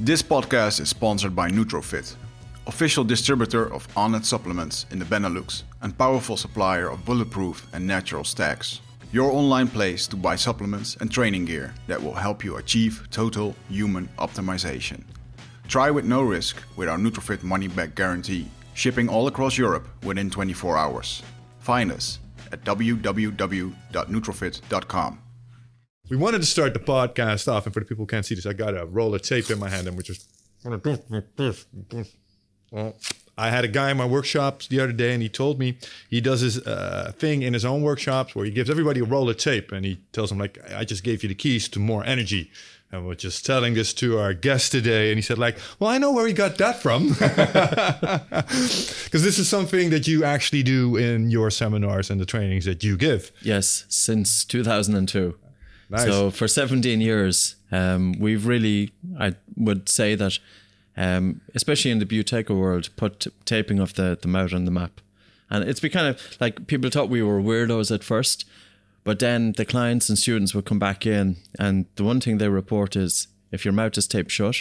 This podcast is sponsored by Nutrofit, official distributor of Onnit supplements in the Benelux and powerful supplier of bulletproof and natural stacks. Your online place to buy supplements and training gear that will help you achieve total human optimization. Try with no risk with our Nutrofit money back guarantee, shipping all across Europe within 24 hours. Find us at www.nutrofit.com. We wanted to start the podcast off, and for the people who can't see this, I got a roll of tape in my hand, and we're just. I had a guy in my workshops the other day, and he told me he does his uh, thing in his own workshops where he gives everybody a roll of tape, and he tells them like, "I just gave you the keys to more energy." And we're just telling this to our guest today, and he said like, "Well, I know where he got that from, because this is something that you actually do in your seminars and the trainings that you give." Yes, since 2002. Nice. So for 17 years, um, we've really, I would say that, um, especially in the Buteyko world, put taping of the, the mouth on the map. And it's been kind of like people thought we were weirdos at first, but then the clients and students would come back in, and the one thing they report is if your mouth is taped shut,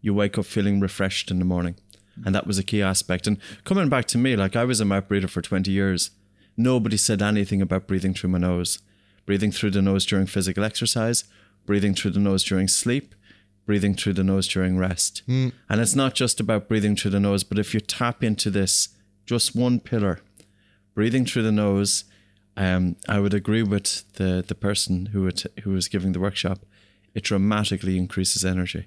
you wake up feeling refreshed in the morning. And that was a key aspect. And coming back to me, like I was a mouth breather for 20 years. Nobody said anything about breathing through my nose breathing through the nose during physical exercise, breathing through the nose during sleep, breathing through the nose during rest. And it's not just about breathing through the nose, but if you tap into this, just one pillar, breathing through the nose, um, I would agree with the, the person who would, who was giving the workshop. It dramatically increases energy.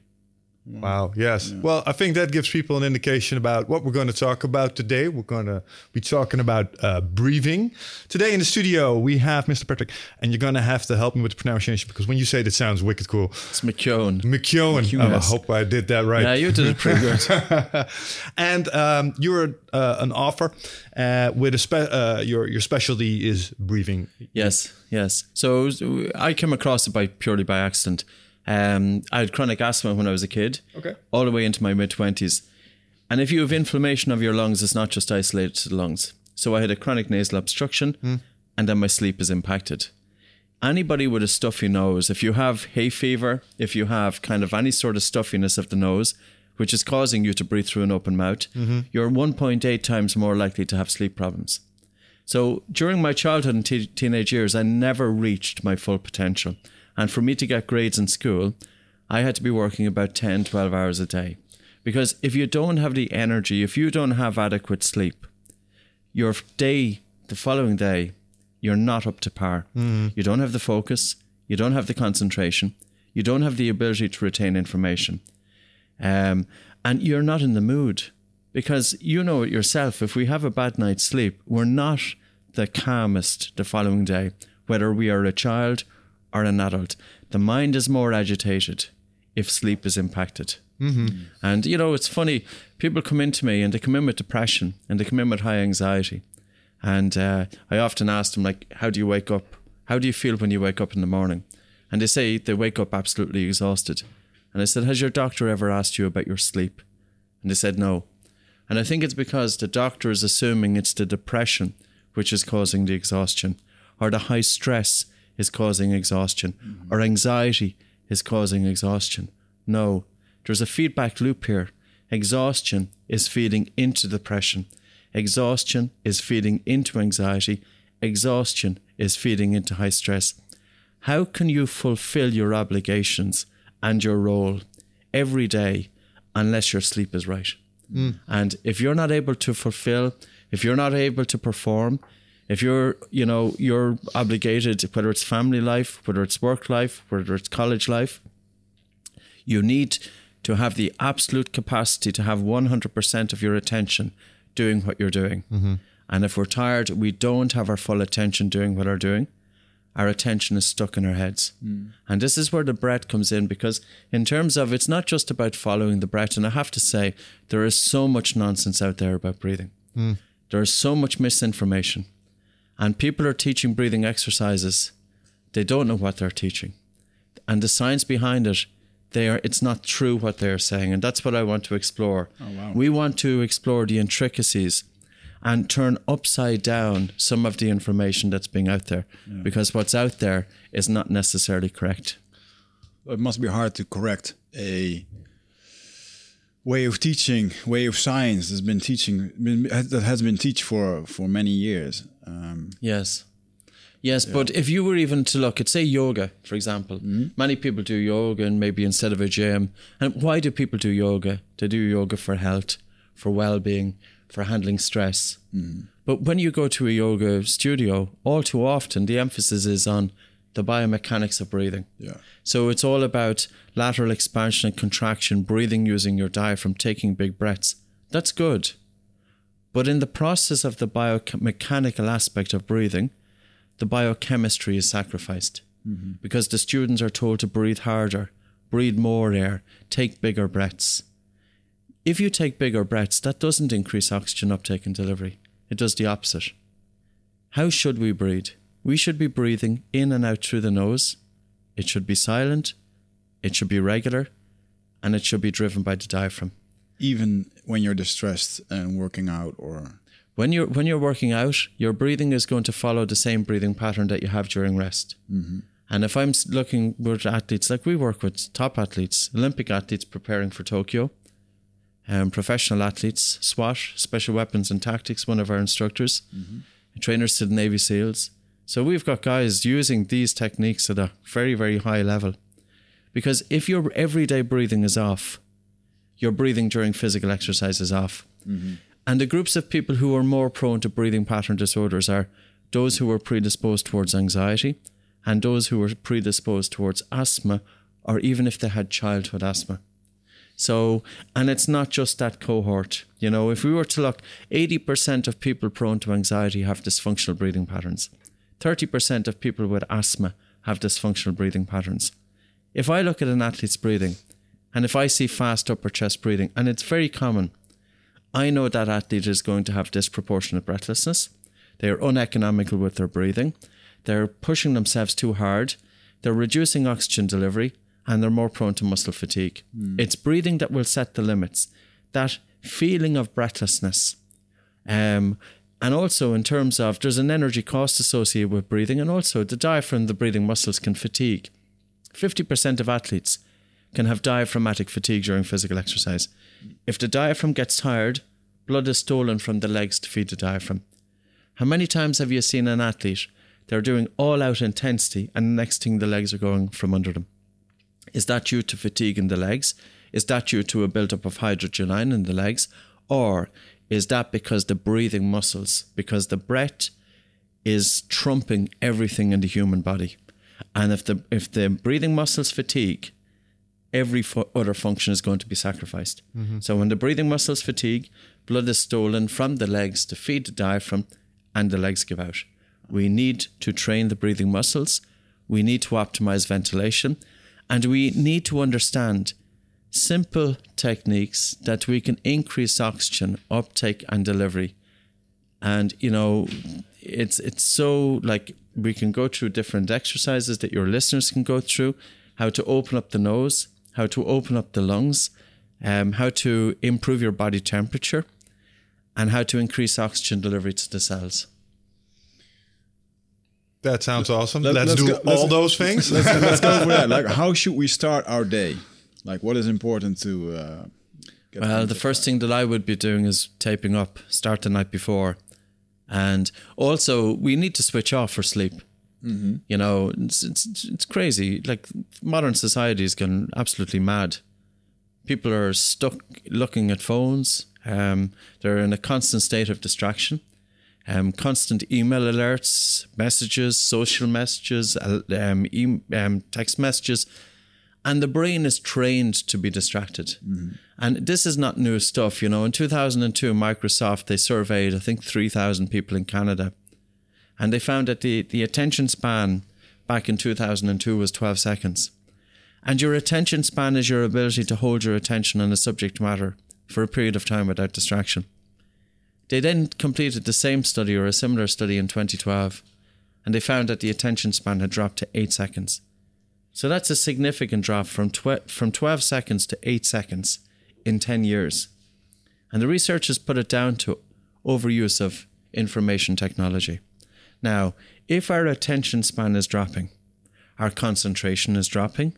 Wow. Yes. Well, I think that gives people an indication about what we're going to talk about today. We're going to be talking about uh, breathing. Today in the studio, we have Mr. Patrick, and you're going to have to help me with the pronunciation because when you say it, it sounds wicked cool. It's McKeown. McKeown. McKeown, Oh, I hope I did that right. Yeah, you did it pretty good. and um, you're uh, an author uh, with a spe- uh, your your specialty is breathing. Yes, yes. So I came across it by purely by accident. Um, I had chronic asthma when I was a kid, Okay. all the way into my mid twenties. And if you have inflammation of your lungs, it's not just isolated to the lungs. So I had a chronic nasal obstruction, and then my sleep is impacted. Anybody with a stuffy nose, if you have hay fever, if you have kind of any sort of stuffiness of the nose, which is causing you to breathe through an open mouth, you're 1.8 times more likely to have sleep problems. So during my childhood and te- teenage years, I never reached my full potential. And for me to get grades in school, I had to be working about 10, 12 hours a day. Because if you don't have the energy, if you don't have adequate sleep, your day, the following day, you're not up to par. You don't have the focus, you don't have the concentration, you don't have the ability to retain information. Um, and you're not in the mood because you know it yourself. If we have a bad night's sleep, we're not the calmest the following day, whether we are a child or an adult. The mind is more agitated if sleep is impacted. Mm-hmm. And you know, it's funny. People come into me and they come in with depression and they come in with high anxiety. And uh, I often ask them, like, how do you wake up? How do you feel when you wake up in the morning? And they say they wake up absolutely exhausted. And I said, Has your doctor ever asked you about your sleep? And they said, No. And I think it's because the doctor is assuming it's the depression which is causing the exhaustion, or the high stress is causing exhaustion, mm-hmm. or anxiety is causing exhaustion. No, there's a feedback loop here. Exhaustion is feeding into depression. Exhaustion is feeding into anxiety. Exhaustion is feeding into high stress. How can you fulfill your obligations and your role every day unless your sleep is right? Mm. And if you're not able to fulfill, if you're not able to perform, if you're, you know, you're obligated, whether it's family life, whether it's work life, whether it's college life, you need to have the absolute capacity to have 100% of your attention doing what you're doing. Mm-hmm. And if we're tired, we don't have our full attention doing what we're doing. Our attention is stuck in our heads. Mm. And this is where the breath comes in because, in terms of it's not just about following the breath. And I have to say, there is so much nonsense out there about breathing. Mm. There is so much misinformation. And people are teaching breathing exercises. They don't know what they're teaching. And the science behind it, they are it's not true what they're saying. And that's what I want to explore. Oh, we want to explore the intricacies and turn upside down some of the information that's being out there. Because what's out there is not necessarily correct. It must be hard to correct a way of teaching, way of science that's been teaching that has been teach for for many years. Um, Yes. Yes, but if you were even to look at, say, yoga, for example, many people do yoga and maybe instead of a gym. And why do people do yoga? They do yoga for health, for well being, for handling stress. But when you go to a yoga studio, all too often the emphasis is on the biomechanics of breathing. yeah, So it's all about lateral expansion and contraction, breathing using your diaphragm, taking big breaths. That's good. But in the process of the biomechanical aspect of breathing, the biochemistry is sacrificed mm-hmm. because the students are told to breathe harder, breathe more air, take bigger breaths. If you take bigger breaths, that doesn't increase oxygen uptake and delivery. It does the opposite. How should we breathe? We should be breathing in and out through the nose. It should be silent, it should be regular, and it should be driven by the diaphragm. Even when you're distressed and working out, or When you're when you're working out, your breathing is going to follow the same breathing pattern that you have during rest. Mm-hmm. And if I'm looking with athletes, like we work with top athletes, Olympic athletes preparing for Tokyo, um, professional athletes, SWAT, Special Weapons and Tactics, one of our instructors, trainers to the Navy SEALs. So we've got guys using these techniques at a very, very high level. Because if your everyday breathing is off, your breathing during physical exercise is off. Mm-hmm. And the groups of people who are more prone to breathing pattern disorders are those who are predisposed towards anxiety and those who are predisposed towards asthma or even if they had childhood asthma. So, and it's not just that cohort. You know, if we were to look, 80% of people prone to anxiety have dysfunctional breathing patterns. 30% of people with asthma have dysfunctional breathing patterns. If I look at an athlete's breathing and if I see fast upper chest breathing, and it's very common, I know that athlete is going to have disproportionate breathlessness. They are uneconomical with their breathing. They're pushing themselves too hard. They're reducing oxygen delivery and they're more prone to muscle fatigue. It's breathing that will set the limits. That feeling of breathlessness. Um, and also, in terms of there's an energy cost associated with breathing, and also the diaphragm, the breathing muscles can fatigue. 50% of athletes can have diaphragmatic fatigue during physical exercise. If the diaphragm gets tired, blood is stolen from the legs to feed the diaphragm. How many times have you seen an athlete? They're doing all out intensity, and the next thing the legs are going from under them. Is that due to fatigue in the legs? Is that due to a buildup of hydrogen ion in the legs? Or is that because the breathing muscles, because the breath is trumping everything in the human body? And if the if the breathing muscles fatigue, every fu- other function is going to be sacrificed. Mm-hmm. So when the breathing muscles fatigue, blood is stolen from the legs to feed the diaphragm, and the legs give out. We need to train the breathing muscles. We need to optimize ventilation, and we need to understand simple techniques that we can increase oxygen uptake and delivery. And you know, it's it's so like we can go through different exercises that your listeners can go through, how to open up the nose, how to open up the lungs, um, how to improve your body temperature, and how to increase oxygen delivery to the cells. That sounds awesome. Let- let's, let's do go- let's- all those things. let's, let's go for that. Like, how should we start our day? Like, what is important to? Uh, get Well, the first thing that I would be doing is taping up, start the night before. And also, we need to switch off for sleep. Mm-hmm. You know, it's, it's, it's crazy. Like, modern society has gone absolutely mad. People are stuck looking at phones. Um, they're in a constant state of distraction. Um, constant email alerts, messages, social messages, um, e- um, text messages and the brain is trained to be distracted. And this is not new stuff. You know, in 2002, Microsoft, they surveyed, I think, 3,000 people in Canada. And they found that the, the attention span back in 2002 was 12 seconds. And your attention span is your ability to hold your attention on a subject matter for a period of time without distraction. They then completed the same study or a similar study in 2012, and they found that the attention span had dropped to eight seconds. So that's a significant drop from tw- from 12 seconds to 8 seconds in 10 years. And the researchers put it down to overuse of information technology. Now, if our attention span is dropping, our concentration is dropping,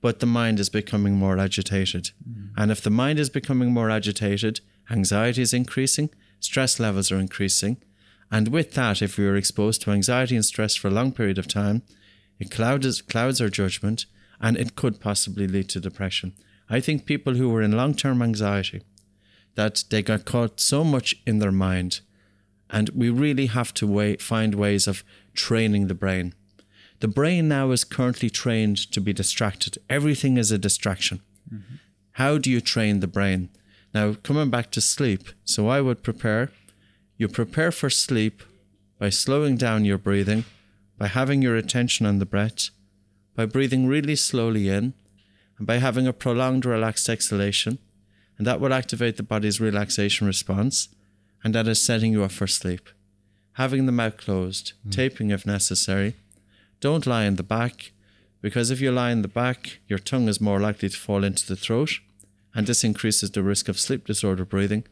but the mind is becoming more agitated mm. And if the mind is becoming more agitated, anxiety is increasing, stress levels are increasing. And with that, if we are exposed to anxiety and stress for a long period of time, it clouds, clouds our judgment and it could possibly lead to depression. I think people who were in long term anxiety, that they got caught so much in their mind, and we really have to way, find ways of training the brain. The brain now is currently trained to be distracted. Everything is a distraction. Mm-hmm. How do you train the brain? Now, coming back to sleep, so I would prepare, you prepare for sleep by slowing down your breathing, by having your attention on the breath, by breathing really slowly in, and by having a prolonged relaxed exhalation, and that will activate the body's relaxation response, and that is setting you up for sleep. Having the mouth closed, mm. taping if necessary. Don't lie in the back, because if you lie in the back, your tongue is more likely to fall into the throat, and this increases the risk of sleep disorder breathing,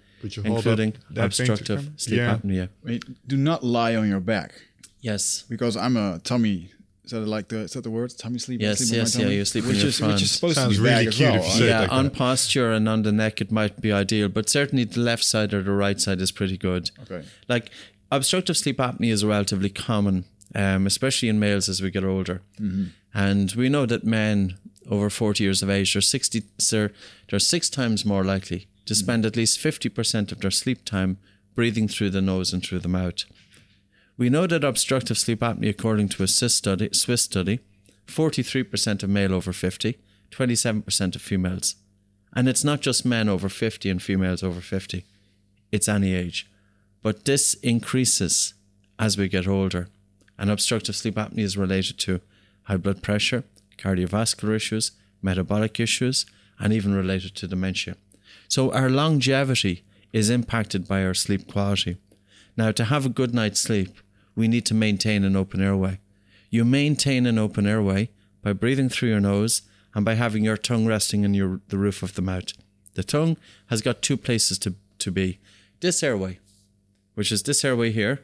including obstructive sleep yeah. apnea. Wait, do not lie on your back. Yes. Because I'm a tummy is that like the is that the words tummy sleep? Yes, sleep yes, yeah. You sleep which in your is, front. Which is supposed Sounds to be really cute as if well. you say it yeah, like on that. posture and on the neck, it might be ideal, but certainly the left side or the right side is pretty good. Okay. Like obstructive sleep apnea is relatively common, um, especially in males as we get older. Mm-hmm. And we know that men over 40 years of age are 60, sir, they're six times more likely to Mm-hmm. spend at least 50% of their sleep time breathing through the nose and through the mouth. We know that obstructive sleep apnea, according to a Swiss study, Swiss study 43% of male over 50, 27% of females. And it's not just men over 50 and females over 50, it's any age. But this increases as we get older. And obstructive sleep apnea is related to high blood pressure, cardiovascular issues, metabolic issues, and even related to dementia. So our longevity is impacted by our sleep quality. Now, to have a good night's sleep, we need to maintain an open airway. You maintain an open airway by breathing through your nose and by having your tongue resting in your, the roof of the mouth. The tongue has got two places to, to be. This airway, which is this airway here,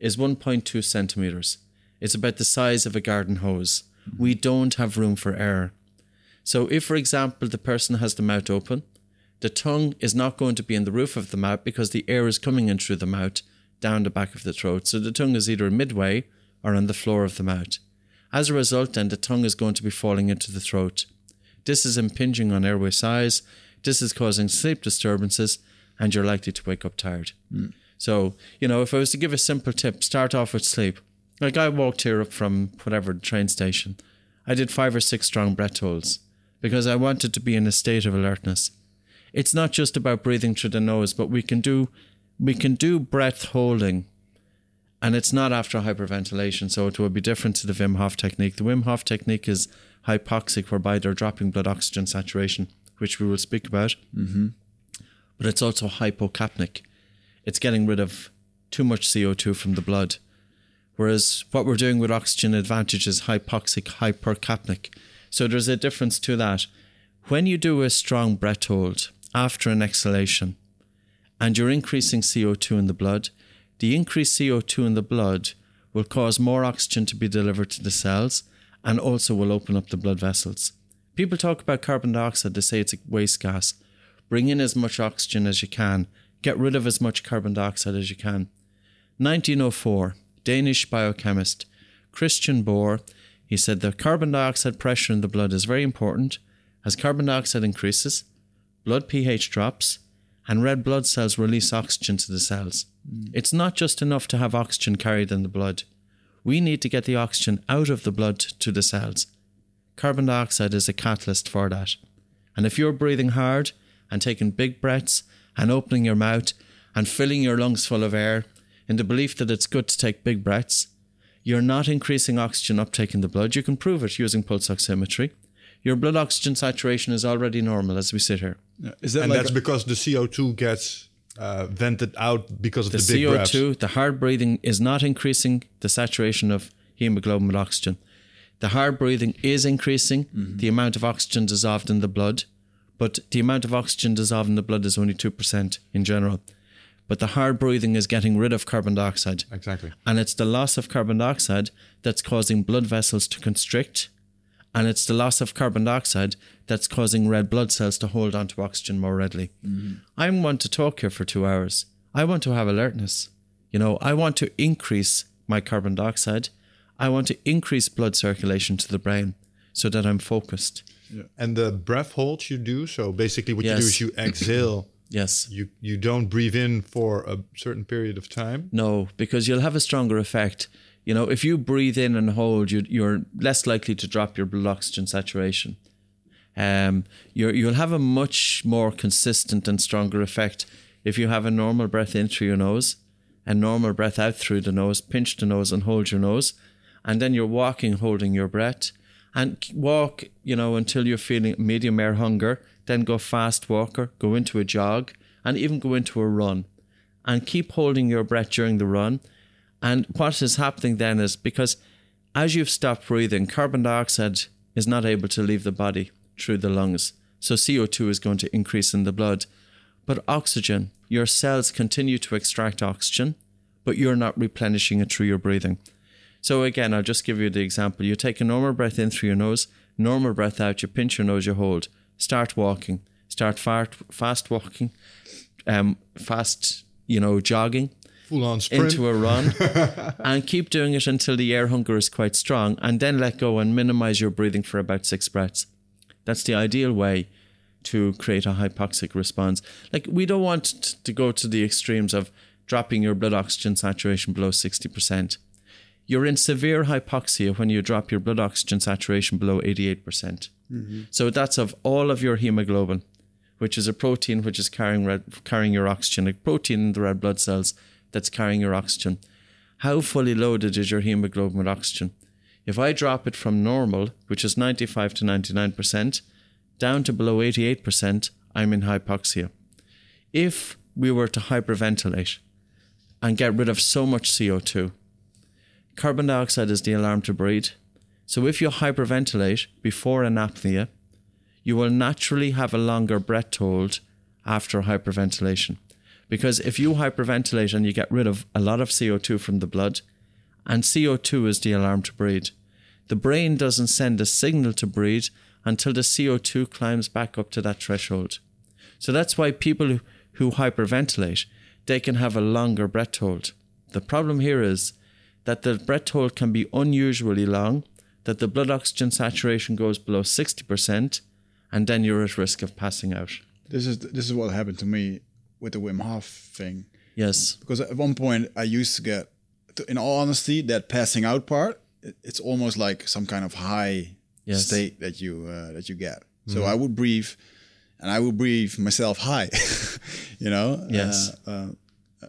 is 1.2 centimeters. It's about the size of a garden hose. We don't have room for air. So, if, for example, the person has the mouth open, the tongue is not going to be in the roof of the mouth because the air is coming in through the mouth down the back of the throat. So, the tongue is either midway or on the floor of the mouth. As a result, then, the tongue is going to be falling into the throat. This is impinging on airway size. This is causing sleep disturbances, and you're likely to wake up tired. Hmm. So, you know, if I was to give a simple tip, start off with sleep. Like I walked here up from whatever the train station. I did five or six strong breath holds because I wanted to be in a state of alertness. It's not just about breathing through the nose, but we can do we can do breath holding and it's not after hyperventilation, so it will be different to the Wim Hof technique. The Wim Hof technique is hypoxic, whereby they're dropping blood oxygen saturation, which we will speak about. Mm-hmm. But it's also hypocapnic. It's getting rid of too much CO2 from the blood. Whereas what we're doing with oxygen advantage is hypoxic, hypercapnic. So there's a difference to that. When you do a strong breath hold after an exhalation and you're increasing CO2 in the blood, the increased CO2 in the blood will cause more oxygen to be delivered to the cells and also will open up the blood vessels. People talk about carbon dioxide, they say it's a waste gas. Bring in as much oxygen as you can, get rid of as much carbon dioxide as you can. 1904, Danish biochemist Christian Bohr, he said the carbon dioxide pressure in the blood is very important. As carbon dioxide increases, blood pH drops, and red blood cells release oxygen to the cells. Mm. It's not just enough to have oxygen carried in the blood. We need to get the oxygen out of the blood to the cells. Carbon dioxide is a catalyst for that. And if you're breathing hard and taking big breaths and opening your mouth and filling your lungs full of air in the belief that it's good to take big breaths, you're not increasing oxygen uptake in the blood. You can prove it using pulse oximetry. Your blood oxygen saturation is already normal as we sit here. Is that and like that's because the CO2 gets uh, vented out because of The the, big breaths. CO2, the hard breathing, is not increasing the saturation of hemoglobin with oxygen. The hard breathing is increasing the amount of oxygen dissolved in the blood, but the amount of oxygen dissolved in the blood is only 2% in general. But the hard breathing is getting rid of carbon dioxide. Exactly. And it's the loss of carbon dioxide that's causing blood vessels to constrict And it's the loss of carbon dioxide that's causing red blood cells to hold onto oxygen more readily. Mm-hmm. I want to talk here for two hours. I want to have alertness. You know, I want to increase my carbon dioxide. I want to increase blood circulation to the brain so that I'm focused. And the breath holds you do. So basically, what you do is you exhale. Yes. You you don't breathe in for a certain period of time. No, because you'll have a stronger effect. You know, if you breathe in and hold, you, you're less likely to drop your blood oxygen saturation. Um, you'll have a much more consistent and stronger effect if you have a normal breath in through your nose and normal breath out through the nose. Pinch the nose and hold your nose, and then you're walking, holding your breath, and walk. You know until you're feeling medium air hunger. Then go fast walker, go into a jog, and even go into a run and keep holding your breath during the run. And what is happening then is because as you've stopped breathing, carbon dioxide is not able to leave the body through the lungs. So CO2 is going to increase in the blood. But oxygen, your cells continue to extract oxygen, but you're not replenishing it through your breathing. So again, I'll just give you the example. You take a normal breath in through your nose, normal breath out, you pinch your nose, you hold. Start walking. Start fast, fast walking, um, fast, you know, jogging Full on sprint. into a run and keep doing it until the air hunger is quite strong and then let go and minimize your breathing for about six breaths. That's the ideal way to create a hypoxic response. Like, we don't want to go to the extremes of dropping your blood oxygen saturation below 60%. You're in severe hypoxia when you drop your blood oxygen saturation below 88%. percent mm-hmm. So that's of all of your hemoglobin, which is a protein which is carrying red, carrying your oxygen, a protein in the red blood cells that's carrying your oxygen. How fully loaded is your hemoglobin with oxygen? If I drop it from normal, which is 95 to 99%, down to below 88%, I'm in hypoxia. If we were to hyperventilate and get rid of so much CO2, carbon dioxide is the alarm to breathe. So if you hyperventilate before an apnea, you will naturally have a longer breath hold after hyperventilation. Because if you hyperventilate and you get rid of a lot of CO2 from the blood, and CO2 is the alarm to breathe, the brain doesn't send a signal to breathe until the CO2 climbs back up to that threshold. So that's why people who, hyperventilate, they can have a longer breath hold. The problem here is that the breath hold can be unusually long, that the blood oxygen saturation goes below 60%, and then you're at risk of passing out. This is this is what happened to me with the Wim Hof thing. Yes. Because at one point I used to get, in all honesty, that passing out part, it's almost like some kind of high Yes. state that you uh, that you get. So I would breathe, and I would breathe myself high. you know. Yes. Uh, uh,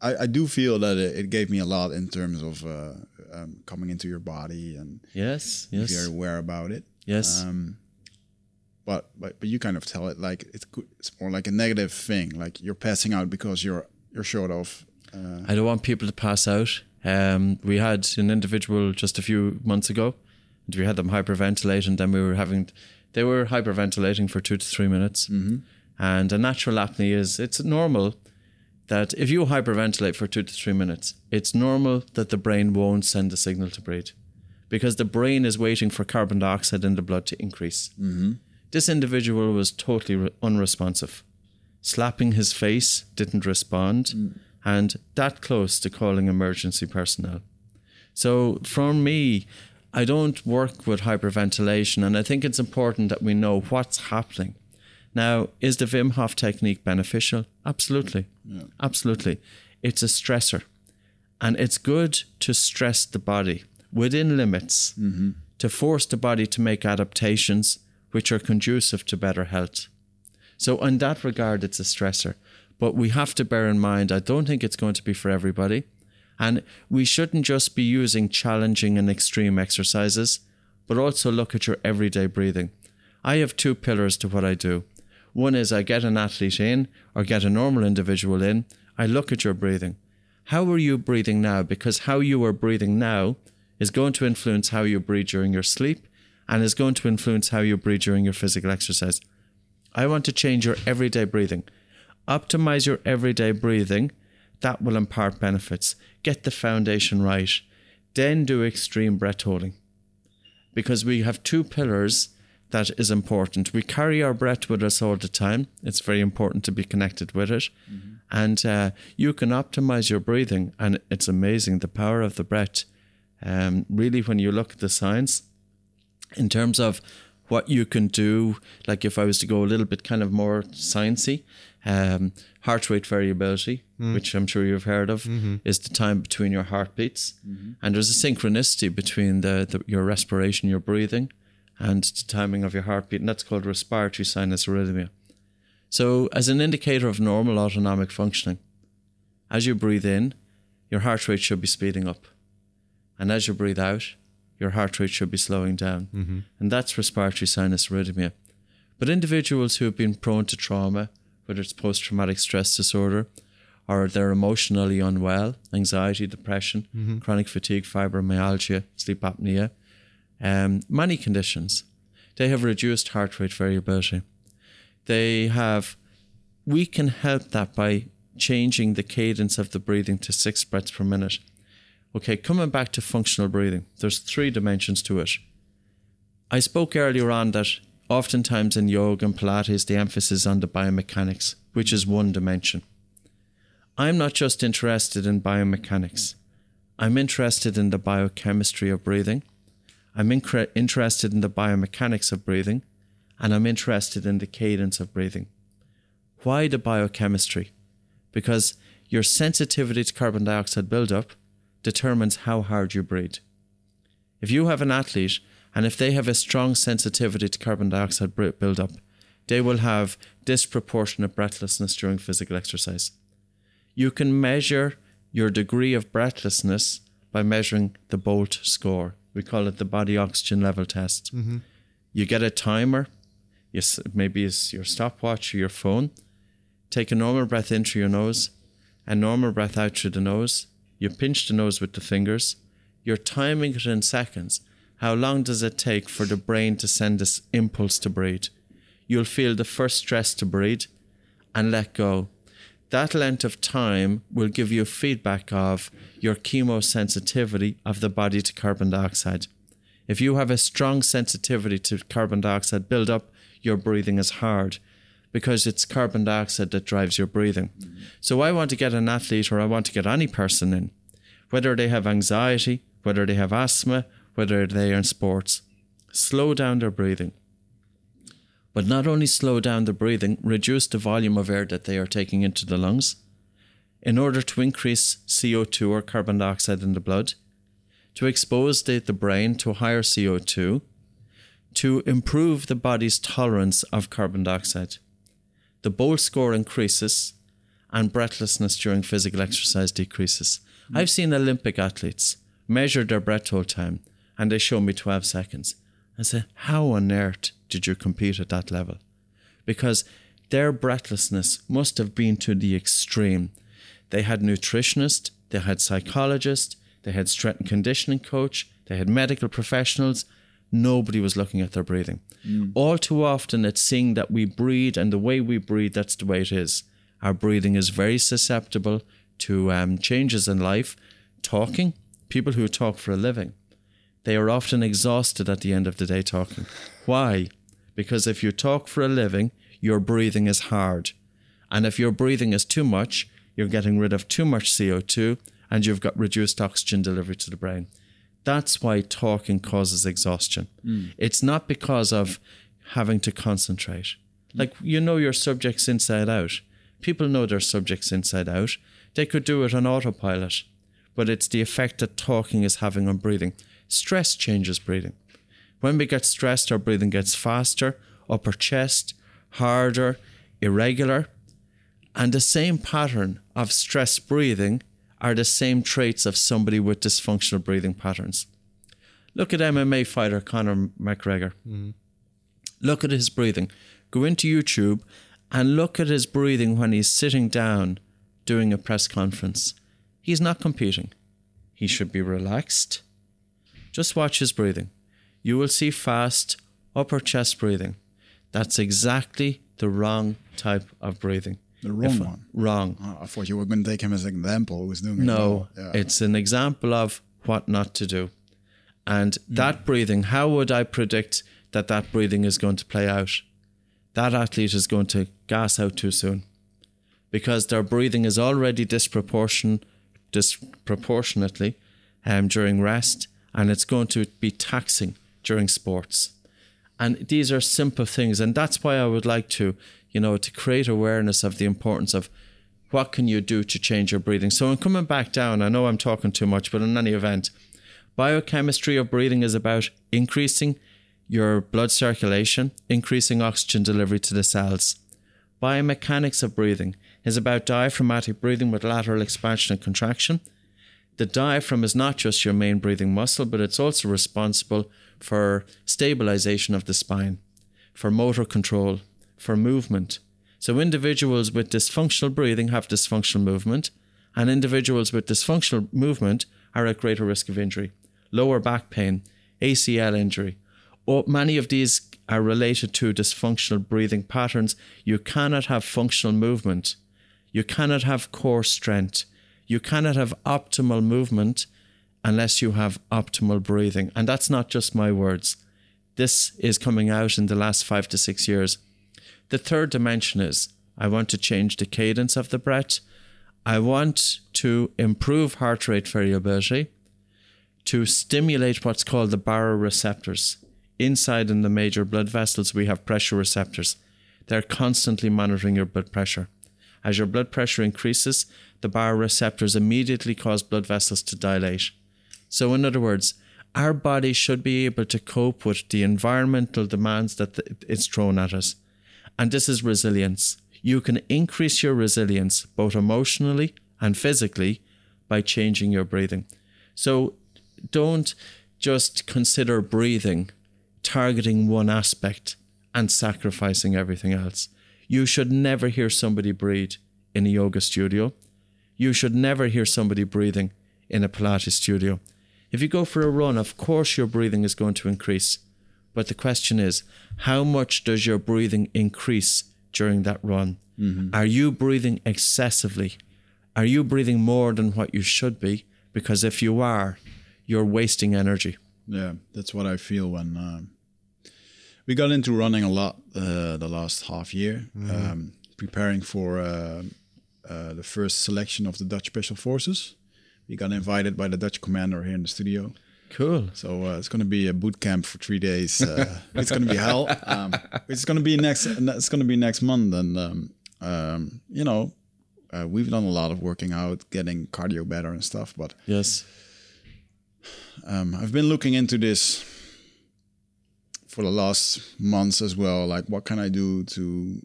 I, I do feel that it, it gave me a lot in terms of uh, um, coming into your body and Yes. if you're aware about it. Yes. Um, but but but you kind of tell it like it's good- it's more like a negative thing. Like you're passing out because you're you're short of. Uh, I don't want people to pass out. Um, we had an individual just a few months ago, and we had them hyperventilate, and then we were having, they were hyperventilating for two to three minutes. Mm-hmm. And a natural apnea is it's normal that if you hyperventilate for two to three minutes, it's normal that the brain won't send a signal to breathe, because the brain is waiting for carbon dioxide in the blood to increase. Mm-hmm. This individual was totally re- unresponsive slapping his face, didn't respond, mm. and that close to calling emergency personnel. So for me, I don't work with hyperventilation, and I think it's important that we know what's happening. Now, is the Wim Hof technique beneficial? Absolutely. Absolutely. It's a stressor, and it's good to stress the body within limits mm-hmm. to force the body to make adaptations which are conducive to better health. So, in that regard, it's a stressor. But we have to bear in mind, I don't think it's going to be for everybody. And we shouldn't just be using challenging and extreme exercises, but also look at your everyday breathing. I have two pillars to what I do. One is I get an athlete in or get a normal individual in, I look at your breathing. How are you breathing now? Because how you are breathing now is going to influence how you breathe during your sleep and is going to influence how you breathe during your physical exercise. I want to change your everyday breathing. Optimize your everyday breathing. That will impart benefits. Get the foundation right. Then do extreme breath holding. because we have two pillars that is important. We carry our breath with us all the time. It's very important to be connected with it. And uh, you can optimize your breathing, and it's amazing the power of the breath. Um, really, when you look at the science, in terms of what you can do, like if I was to go a little bit kind of more sciencey, um, heart rate variability, hmm. which I'm sure you've heard of, mm-hmm. is the time between your heartbeats, mm-hmm. and there's a synchronicity between the, the your respiration, your breathing, and the timing of your heartbeat, and that's called respiratory sinus arrhythmia. So, as an indicator of normal autonomic functioning, as you breathe in, your heart rate should be speeding up. And as you breathe out, your heart rate should be slowing down. And that's respiratory sinus arrhythmia. But individuals who have been prone to trauma, whether it's post traumatic stress disorder or they're emotionally unwell, anxiety, depression, chronic fatigue, fibromyalgia, sleep apnea, um, many conditions, they have reduced heart rate variability. They have, we can help that by changing the cadence of the breathing to six breaths per minute. Okay, coming back to functional breathing, there's three dimensions to it. I spoke earlier on that oftentimes in yoga and Pilates, the emphasis on the biomechanics, which is one dimension. I'm not just interested in biomechanics. I'm interested in the biochemistry of breathing. I'm incre- interested in the biomechanics of breathing. And I'm interested in the cadence of breathing. Why the biochemistry? Because your sensitivity to carbon dioxide buildup determines how hard you breathe. If you have an athlete and if they have a strong sensitivity to carbon dioxide buildup, they will have disproportionate breathlessness during physical exercise. You can measure your degree of breathlessness by measuring the BOLT score. We call it the body oxygen level test. Mm-hmm. You get a timer, you maybe it's your stopwatch or your phone. Take a normal breath in through your nose, a normal breath out through the nose. You pinch the nose with the fingers. You're timing it in seconds. How long does it take for the brain to send this impulse to breathe? You'll feel the first stress to breathe and let go. That length of time will give you feedback of your chemosensitivity of the body to carbon dioxide. If you have a strong sensitivity to carbon dioxide buildup, your breathing is hard because it's carbon dioxide that drives your breathing. So I want to get an athlete or I want to get any person in, whether they have anxiety, whether they have asthma, whether they are in sports, slow down their breathing. But not only slow down the breathing, reduce the volume of air that they are taking into the lungs in order to increase CO2 or carbon dioxide in the blood, to expose the, the brain to higher CO2, to improve the body's tolerance of carbon dioxide. The BOLT score increases and breathlessness during physical exercise decreases. Hmm. I've seen Olympic athletes measure their breath hold time and they show me 12 seconds. I say, How on earth did you compete at that level? Because their breathlessness must have been to the extreme. They had nutritionists, they had psychologists, they had strength and conditioning coach, they had medical professionals. Nobody was looking at their breathing. All too often, it's seeing that we breathe, and the way we breathe, that's the way it is. Our breathing is very susceptible to um, changes in life. Talking, people who talk for a living, they are often exhausted at the end of the day talking. Why? Because if you talk for a living, your breathing is hard. And if your breathing is too much, you're getting rid of too much CO2 and you've got reduced oxygen delivery to the brain. That's why talking causes exhaustion. Mm. It's not because of having to concentrate. Like, you know your subjects inside out. People know their subjects inside out. They could do it on autopilot, but it's the effect that talking is having on breathing. Stress changes breathing. When we get stressed, our breathing gets faster, upper chest, harder, irregular. And the same pattern of stress breathing are the same traits of somebody with dysfunctional breathing patterns. Look at MMA fighter Conor McGregor. Mm-hmm. Look at his breathing. Go into YouTube and look at his breathing when he's sitting down doing a press conference. He's not competing. He should be relaxed. Just watch his breathing. You will see fast upper chest breathing. That's exactly the wrong type of breathing. The wrong If- one. Wrong. Oh, I thought you were going to take him as an example who's doing it. No, well. Yeah. it's an example of what not to do. And that breathing, how would I predict that that breathing is going to play out? That athlete is going to gas out too soon because their breathing is already disproportion, disproportionately um, during rest, and it's going to be taxing during sports. And these are simple things, and that's why I would like to, you know, to create awareness of the importance of what can you do to change your breathing. So, in coming back down, I know I'm talking too much, but in any event, biochemistry of breathing is about increasing your blood circulation, increasing oxygen delivery to the cells. Biomechanics of breathing is about diaphragmatic breathing with lateral expansion and contraction. The diaphragm is not just your main breathing muscle, but it's also responsible for stabilization of the spine, for motor control, for movement. So, individuals with dysfunctional breathing have dysfunctional movement, and individuals with dysfunctional movement are at greater risk of injury, lower back pain, ACL injury. Or many of these are related to dysfunctional breathing patterns. You cannot have functional movement. You cannot have core strength. You cannot have optimal movement unless you have optimal breathing. And that's not just my words. This is coming out in the last five to six years. The third dimension is I want to change the cadence of the breath. I want to improve heart rate variability, to stimulate what's called the baroreceptors. Inside in the major blood vessels, we have pressure receptors. They're constantly monitoring your blood pressure. As your blood pressure increases, the baroreceptors immediately cause blood vessels to dilate. So, in other words, our body should be able to cope with the environmental demands that it's thrown at us. And this is resilience. You can increase your resilience both emotionally and physically by changing your breathing. So, don't just consider breathing targeting one aspect and sacrificing everything else. You should never hear somebody breathe in a yoga studio. You should never hear somebody breathing in a Pilates studio. If you go for a run, of course your breathing is going to increase. But the question is, how much does your breathing increase during that run? Mm-hmm. Are you breathing excessively? Are you breathing more than what you should be? Because if you are, you're wasting energy. Yeah, that's what I feel when um, we got into running a lot uh, the last half year, mm-hmm. um, preparing for uh, uh, the first selection of the Dutch Special Forces. We got invited by the Dutch commander here in the studio. Cool. So uh, it's going to be a boot camp for three days. Uh, it's going to be hell. Um, it's going to be next. It's going to be next month, and um, um, you know, uh, we've done a lot of working out, getting cardio better and stuff. But yes, um, I've been looking into this for the last months as well. Like, what can I do to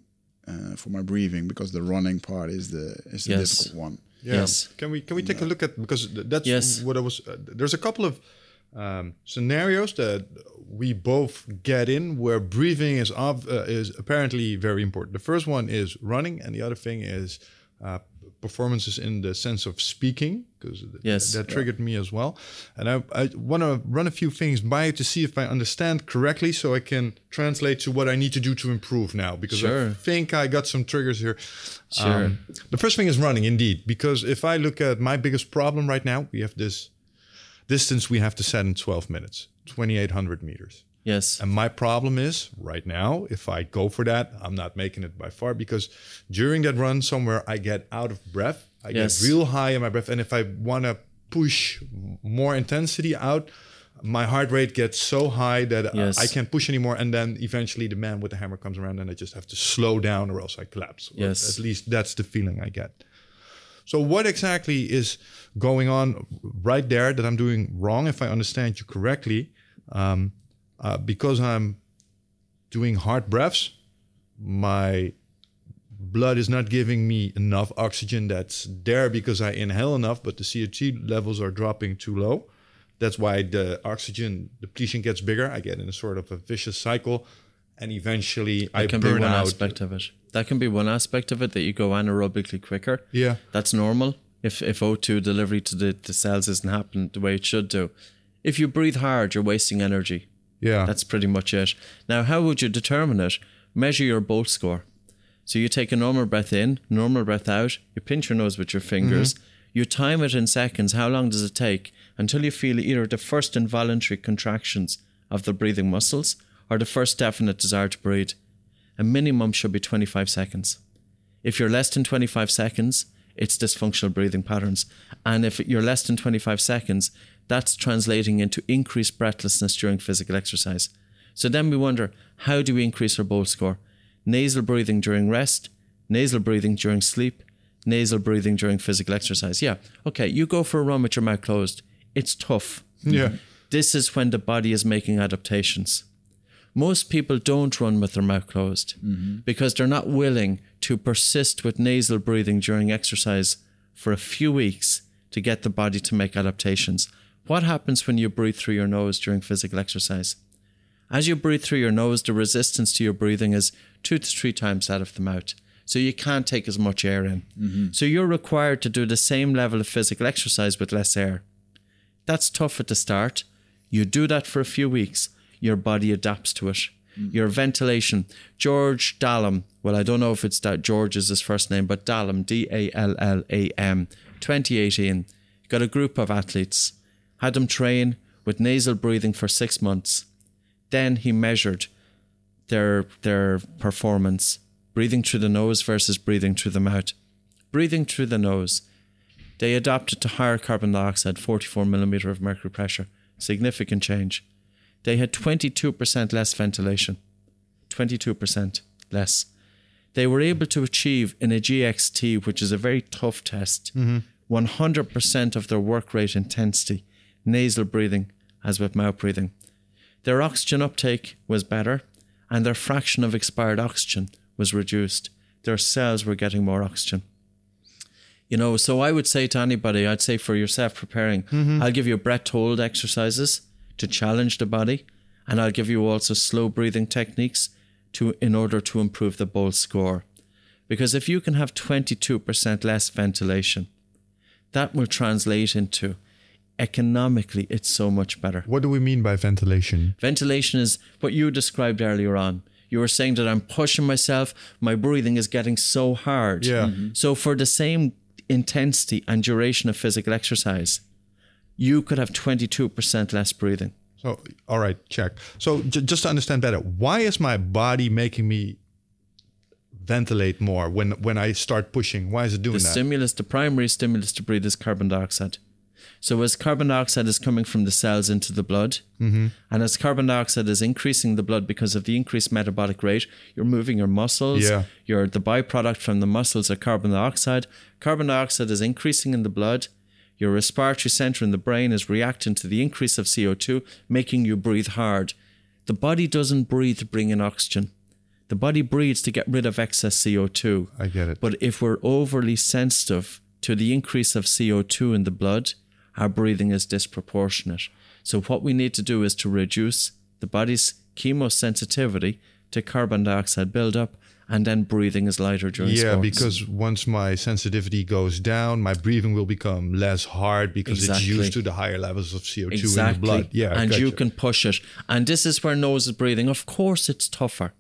uh, for my breathing? Because the running part is the is the yes. difficult one. Yeah. Yes. Can we can we take a look at because that's yes. what I was. Uh, there's a couple of um, scenarios that we both get in where breathing is of, uh, is apparently very important. The first one is running, and the other thing is uh, performances in the sense of speaking because yes. that, that triggered yeah. me as well and i, I want to run a few things by to see if i understand correctly so i can translate to what i need to do to improve now because sure. i think i got some triggers here sure. Um, the first thing is running indeed because if i look at my biggest problem right now we have this distance we have to set in 12 minutes 2800 meters Yes. And my problem is right now, if I go for that, I'm not making it by far because during that run somewhere, I get out of breath. I yes. get real high in my breath. And if I want to push more intensity out, my heart rate gets so high that uh, yes. I, I, can't push anymore. And then eventually the man with the hammer comes around and I just have to slow down or else I collapse. Yes. At least that's the feeling I get. So, what exactly is going on right there that I'm doing wrong, if I understand you correctly? Um, uh, because I'm doing hard breaths, my blood is not giving me enough oxygen that's there because I inhale enough, but the CO2 levels are dropping too low. That's why the oxygen depletion gets bigger. I get in a sort of a vicious cycle, and eventually that I can burn be one out. aspect of it. That can be one aspect of it that you go anaerobically quicker. Yeah, that's normal. If if O2 delivery to the, the cells isn't happening the way it should do, if you breathe hard, you're wasting energy. Yeah. That's pretty much it. Now, how would you determine it? Measure your Bolt score. So you take a normal breath in, normal breath out, you pinch your nose with your fingers, mm-hmm. You time it in seconds. How long does it take until you feel either the first involuntary contractions of the breathing muscles or the first definite desire to breathe? A minimum should be 25 seconds. If you're less than 25 seconds, it's dysfunctional breathing patterns. And if you're less than 25 seconds, that's translating into increased breathlessness during physical exercise. So then we wonder how do we increase our BOLT score? Nasal breathing during rest, nasal breathing during sleep, nasal breathing during physical exercise. Yeah, okay, you go for a run with your mouth closed. It's tough. Yeah. This is when the body is making adaptations. Most people don't run with their mouth closed mm-hmm. because they're not willing to persist with nasal breathing during exercise for a few weeks to get the body to make adaptations. What happens when you breathe through your nose during physical exercise? As you breathe through your nose, the resistance to your breathing is two to three times that of the mouth. So you can't take as much air in. Mm-hmm. So you're required to do the same level of physical exercise with less air. That's tough at the start. You do that for a few weeks, your body adapts to it. Mm. Your ventilation. George Dallam, well, I don't know if it's that George is his first name, but Dallam, D A L L A M, 2018, got a group of athletes, had them train with nasal breathing for six months. Then he measured their their performance, breathing through the nose versus breathing through the mouth. Breathing through the nose, they adapted to higher carbon dioxide, 44 millimeter of mercury pressure, significant change. They had 22% less ventilation, 22% less. They were able to achieve in a GXT, which is a very tough test, mm-hmm. 100% of their work rate intensity, nasal breathing as with mouth breathing. Their oxygen uptake was better, and their fraction of expired oxygen was reduced. Their cells were getting more oxygen. You know, so I would say to anybody, I'd say for yourself preparing, mm-hmm. I'll give you breath hold exercises to challenge the body, and I'll give you also slow breathing techniques to in order to improve the BOLT score. Because if you can have 22% less ventilation, that will translate into economically it's so much better. What do we mean by ventilation? Ventilation is what you described earlier on. You were saying that I'm pushing myself, my breathing is getting so hard. Yeah. Mhm. So, for the same intensity and duration of physical exercise, you could have 22% less breathing. So, all right, check. So, j- just to understand better, why is my body making me ventilate more when when I start pushing? Why is it doing The that? stimulus, the primary stimulus to breathe is carbon dioxide. So as carbon dioxide is coming from the cells into the blood, Mm-hmm. and as carbon dioxide is increasing the blood because of the increased metabolic rate, you're moving your muscles. Yeah. You're the byproduct from the muscles are carbon dioxide. Carbon dioxide is increasing in the blood. Your respiratory center in the brain is reacting to the increase of CO2, making you breathe hard. The body doesn't breathe to bring in oxygen. The body breathes to get rid of excess CO2. I get it. But if we're overly sensitive to the increase of CO2 in the blood, our breathing is disproportionate. So, what we need to do is to reduce the body's chemosensitivity to carbon dioxide buildup, and then breathing is lighter during yeah, sports. because once my sensitivity goes down, my breathing will become less hard because Exactly. it's used to the higher levels of CO2 in the blood. Yeah, and you can push it. And this is where nose is breathing. Of course, it's tougher.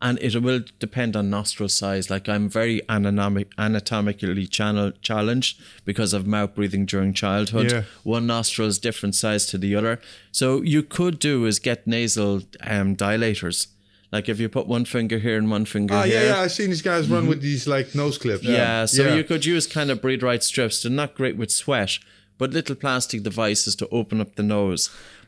And it will depend on nostril size. Like I'm very anatomic, anatomically channel, challenged because of mouth breathing during childhood. Yeah. One nostril is different size to the other. So you could do is get nasal um, dilators. Like if you put one finger here and one finger here. yeah, yeah. I've seen these guys run with these like nose clips. Mm-hmm. Yeah, so Yeah. you could use kind of breathe right strips. They're not great with sweat, but little plastic devices to open up the nose.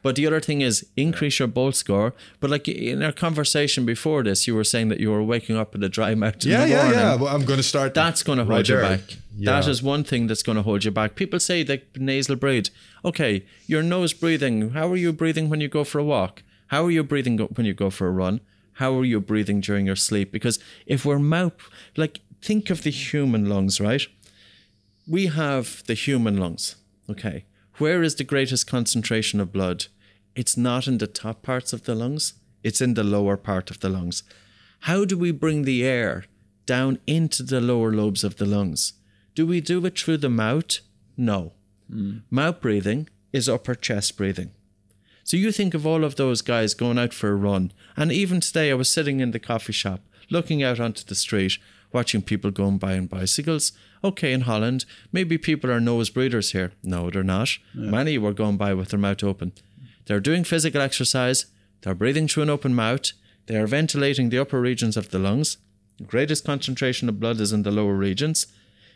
But the other thing is increase your bolt score. But like in our conversation before this, you were saying that you were waking up with a dry mouth Yeah, the yeah, morning. yeah. Well, I'm going to start. That's going to hold right you there. back. Yeah. That is one thing that's going to hold you back. People say that nasal breathe. Okay, your nose breathing. How are you breathing when you go for a walk? How are you breathing go- when you go for a run? How are you breathing during your sleep? Because if we're mouth, like, think of the human lungs, right? We have the human lungs. Okay. Where is the greatest concentration of blood? It's not in the top parts of the lungs, it's in the lower part of the lungs. How do we bring the air down into the lower lobes of the lungs? Do we do it through the mouth? No. Hmm. Mouth breathing is upper chest breathing. So you think of all of those guys going out for a run, and even today I was sitting in the coffee shop looking out onto the street watching people going by on bicycles. Okay, in Holland, maybe people are nose breeders here. No, they're not. Many were going by with their mouth open. They're doing physical exercise, they're breathing through an open mouth, they are ventilating the upper regions of the lungs. The greatest concentration of blood is in the lower regions.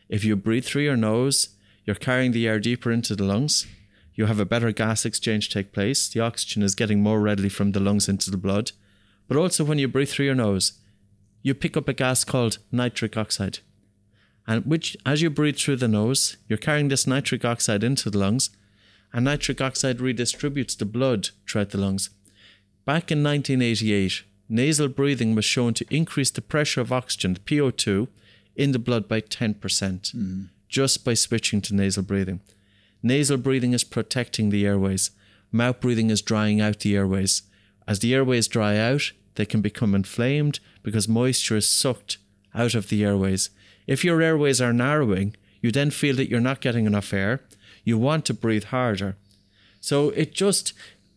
If you breathe through your nose, you're carrying the air deeper into the lungs. You have a better gas exchange take place. The oxygen is getting more readily from the lungs into the blood. But also when you breathe through your nose, you pick up a gas called nitric oxide. And which as you breathe through the nose, you're carrying this nitric oxide into the lungs, and nitric oxide redistributes the blood throughout the lungs. Back in 1988, nasal breathing was shown to increase the pressure of oxygen, the PO2, in the blood by 10%, hmm. just by switching to nasal breathing. Nasal breathing is protecting the airways. Mouth breathing is drying out the airways. As the airways dry out, they can become inflamed because moisture is sucked out of the airways. If your airways are narrowing, you then feel that you're not getting enough air. You want to breathe harder. So it just,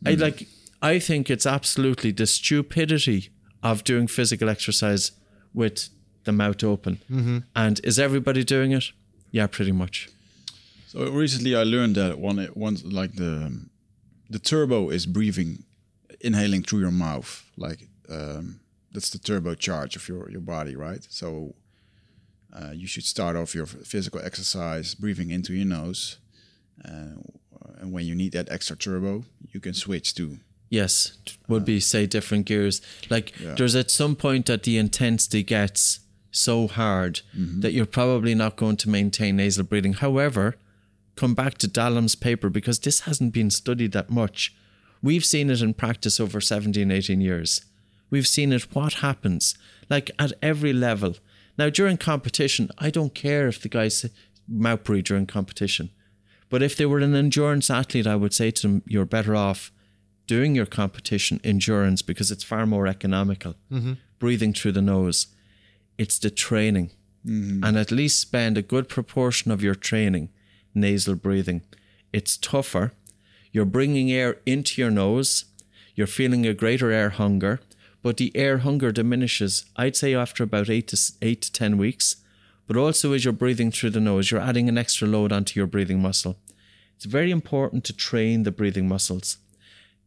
I mm-hmm. like, I think it's absolutely the stupidity of doing physical exercise with the mouth open. Mm-hmm. And is everybody doing it? Yeah, pretty much. So recently, I learned that one, once like the the turbo is breathing, inhaling through your mouth. Like um, that's the turbo charge of your your body, right? So uh, you should start off your physical exercise breathing into your nose, uh, and when you need that extra turbo, you can switch to Yes, would be say different gears. Like there's at some point that the intensity gets so hard that you're probably not going to maintain nasal breathing. However, come back to Dallam's paper because this hasn't been studied that much. We've seen it in practice over 17, 18 years. We've seen it what happens, like at every level. Now, during competition, I don't care if the guys breathe during competition. But if they were an endurance athlete, I would say to them, you're better off doing your competition endurance because it's far more economical. Mm-hmm. Breathing through the nose. It's the training. Mm-hmm. And at least spend a good proportion of your training nasal breathing. It's tougher. You're bringing air into your nose. You're feeling a greater air hunger, but the air hunger diminishes, I'd say, after about eight to, eight to 10 weeks. But also, as you're breathing through the nose, you're adding an extra load onto your breathing muscle. It's very important to train the breathing muscles.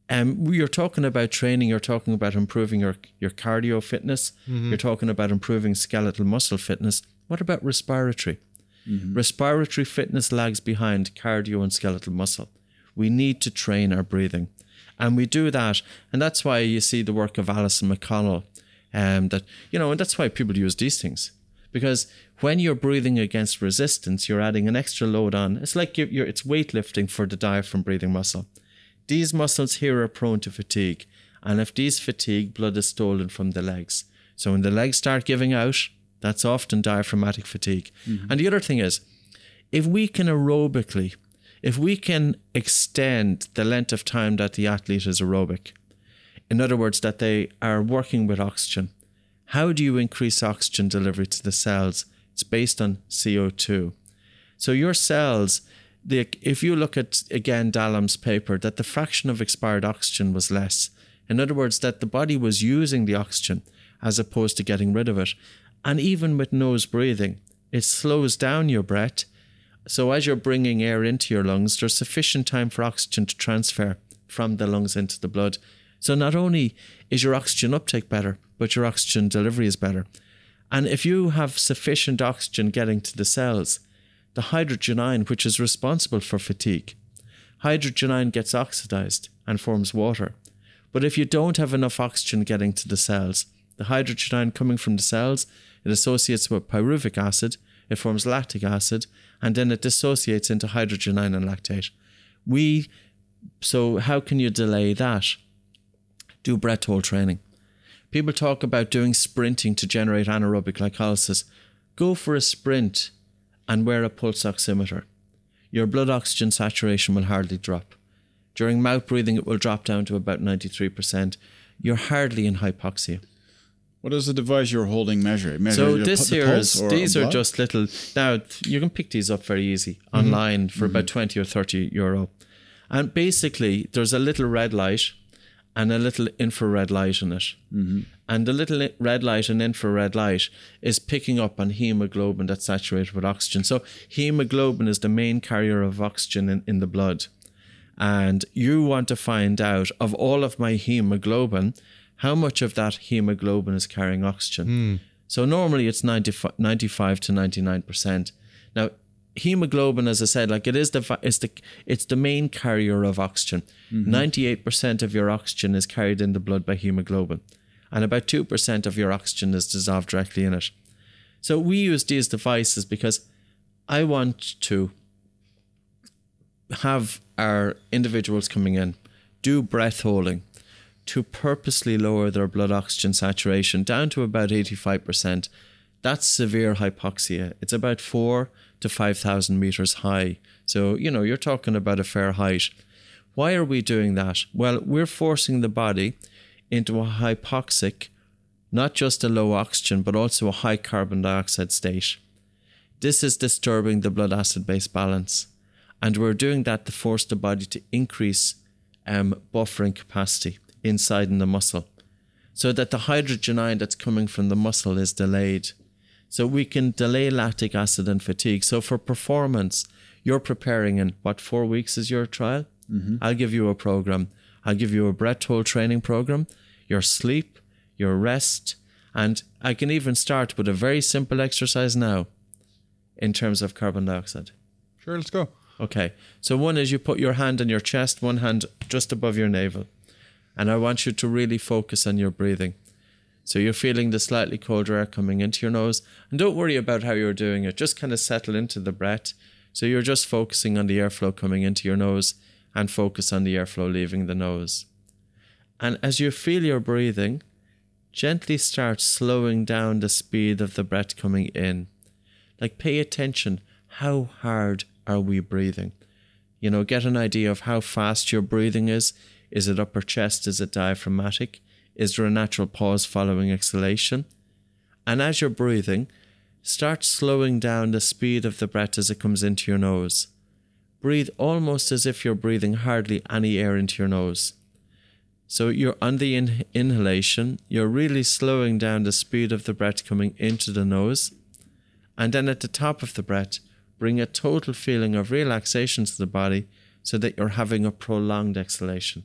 Um, you're talking about training, you're talking about improving your, your cardio fitness, you're talking about improving skeletal muscle fitness. What about respiratory? Respiratory fitness lags behind cardio and skeletal muscle. We need to train our breathing. And we do that. And that's why you see the work of Alison McConnell. Um, that you know, and that's why people use these things. Because when you're breathing against resistance, you're adding an extra load on. It's like you're, you're it's weightlifting for the diaphragm breathing muscle. These muscles here are prone to fatigue. And if these fatigue, blood is stolen from the legs. So when the legs start giving out, that's often diaphragmatic fatigue. Mm-hmm. And the other thing is, if we can aerobically, if we can extend the length of time that the athlete is aerobic, in other words, that they are working with oxygen, how do you increase oxygen delivery to the cells? It's based on CO2. So your cells, the, if you look at again Dallam's paper, that the fraction of expired oxygen was less. In other words, that the body was using the oxygen as opposed to getting rid of it. And even with nose breathing, it slows down your breath. So as you're bringing air into your lungs, there's sufficient time for oxygen to transfer from the lungs into the blood. So not only is your oxygen uptake better, but your oxygen delivery is better. And if you have sufficient oxygen getting to the cells, the hydrogen ion, which is responsible for fatigue, hydrogen ion gets oxidized and forms water. But if you don't have enough oxygen getting to the cells, the hydrogen ion coming from the cells, it associates with pyruvic acid, it forms lactic acid, and then it dissociates into hydrogen ion and lactate. We so how can you delay that? Do breath hold training. People talk about doing sprinting to generate anaerobic glycolysis. Go for a sprint and wear a pulse oximeter. Your blood oxygen saturation will hardly drop. During mouth breathing, it will drop down to about 93%. You're hardly in hypoxia. What is the device you're holding measure? measure So your this here is these are just little. Now you can pick these up very easy online for about twenty or thirty euro, and basically there's a little red light, and a little infrared light in it. Mm-hmm. And the little red light and infrared light is picking up on hemoglobin that's saturated with oxygen. So, hemoglobin is the main carrier of oxygen in, in the blood. And you want to find out of all of my hemoglobin, how much of that hemoglobin is carrying oxygen. Hmm. So, normally it's 95, 95 to 99%. Now, hemoglobin, as I said, like it is the it's the it's the main carrier of oxygen. Mm-hmm. 98 percent of your oxygen is carried in the blood by hemoglobin, and about two percent of your oxygen is dissolved directly in it. So we use these devices because I want to have our individuals coming in do breath holding to purposely lower their blood oxygen saturation down to about 85%. That's severe hypoxia. It's about four to 5,000 meters high. So, you know, you're talking about a fair height. Why are we doing that? Well, we're forcing the body into a hypoxic, not just a low oxygen, but also a high carbon dioxide state. This is disturbing the blood acid base balance. And we're doing that to force the body to increase um, buffering capacity inside in the muscle so that the hydrogen ion that's coming from the muscle is delayed. So we can delay lactic acid and fatigue. So for performance, you're preparing in what, four weeks is your trial? Mm-hmm. I'll give you a program. I'll give you a breath hold training program, your sleep, your rest, and I can even start with a very simple exercise now in terms of carbon dioxide. Sure, let's go. Okay. So one is you put your hand on your chest, one hand just above your navel. And I want you to really focus on your breathing. So you're feeling the slightly colder air coming into your nose. And don't worry about how you're doing it. Just kind of settle into the breath. So you're just focusing on the airflow coming into your nose and focus on the airflow leaving the nose. And as you feel your breathing, gently start slowing down the speed of the breath coming in. Like pay attention. How hard are we breathing? You know, get an idea of how fast your breathing is. Is it upper chest? Is it diaphragmatic? Is there a natural pause following exhalation? And as you're breathing, start slowing down the speed of the breath as it comes into your nose. Breathe almost as if you're breathing hardly any air into your nose. So you're on the in- inhalation, you're really slowing down the speed of the breath coming into the nose. And then at the top of the breath, bring a total feeling of relaxation to the body so that you're having a prolonged exhalation.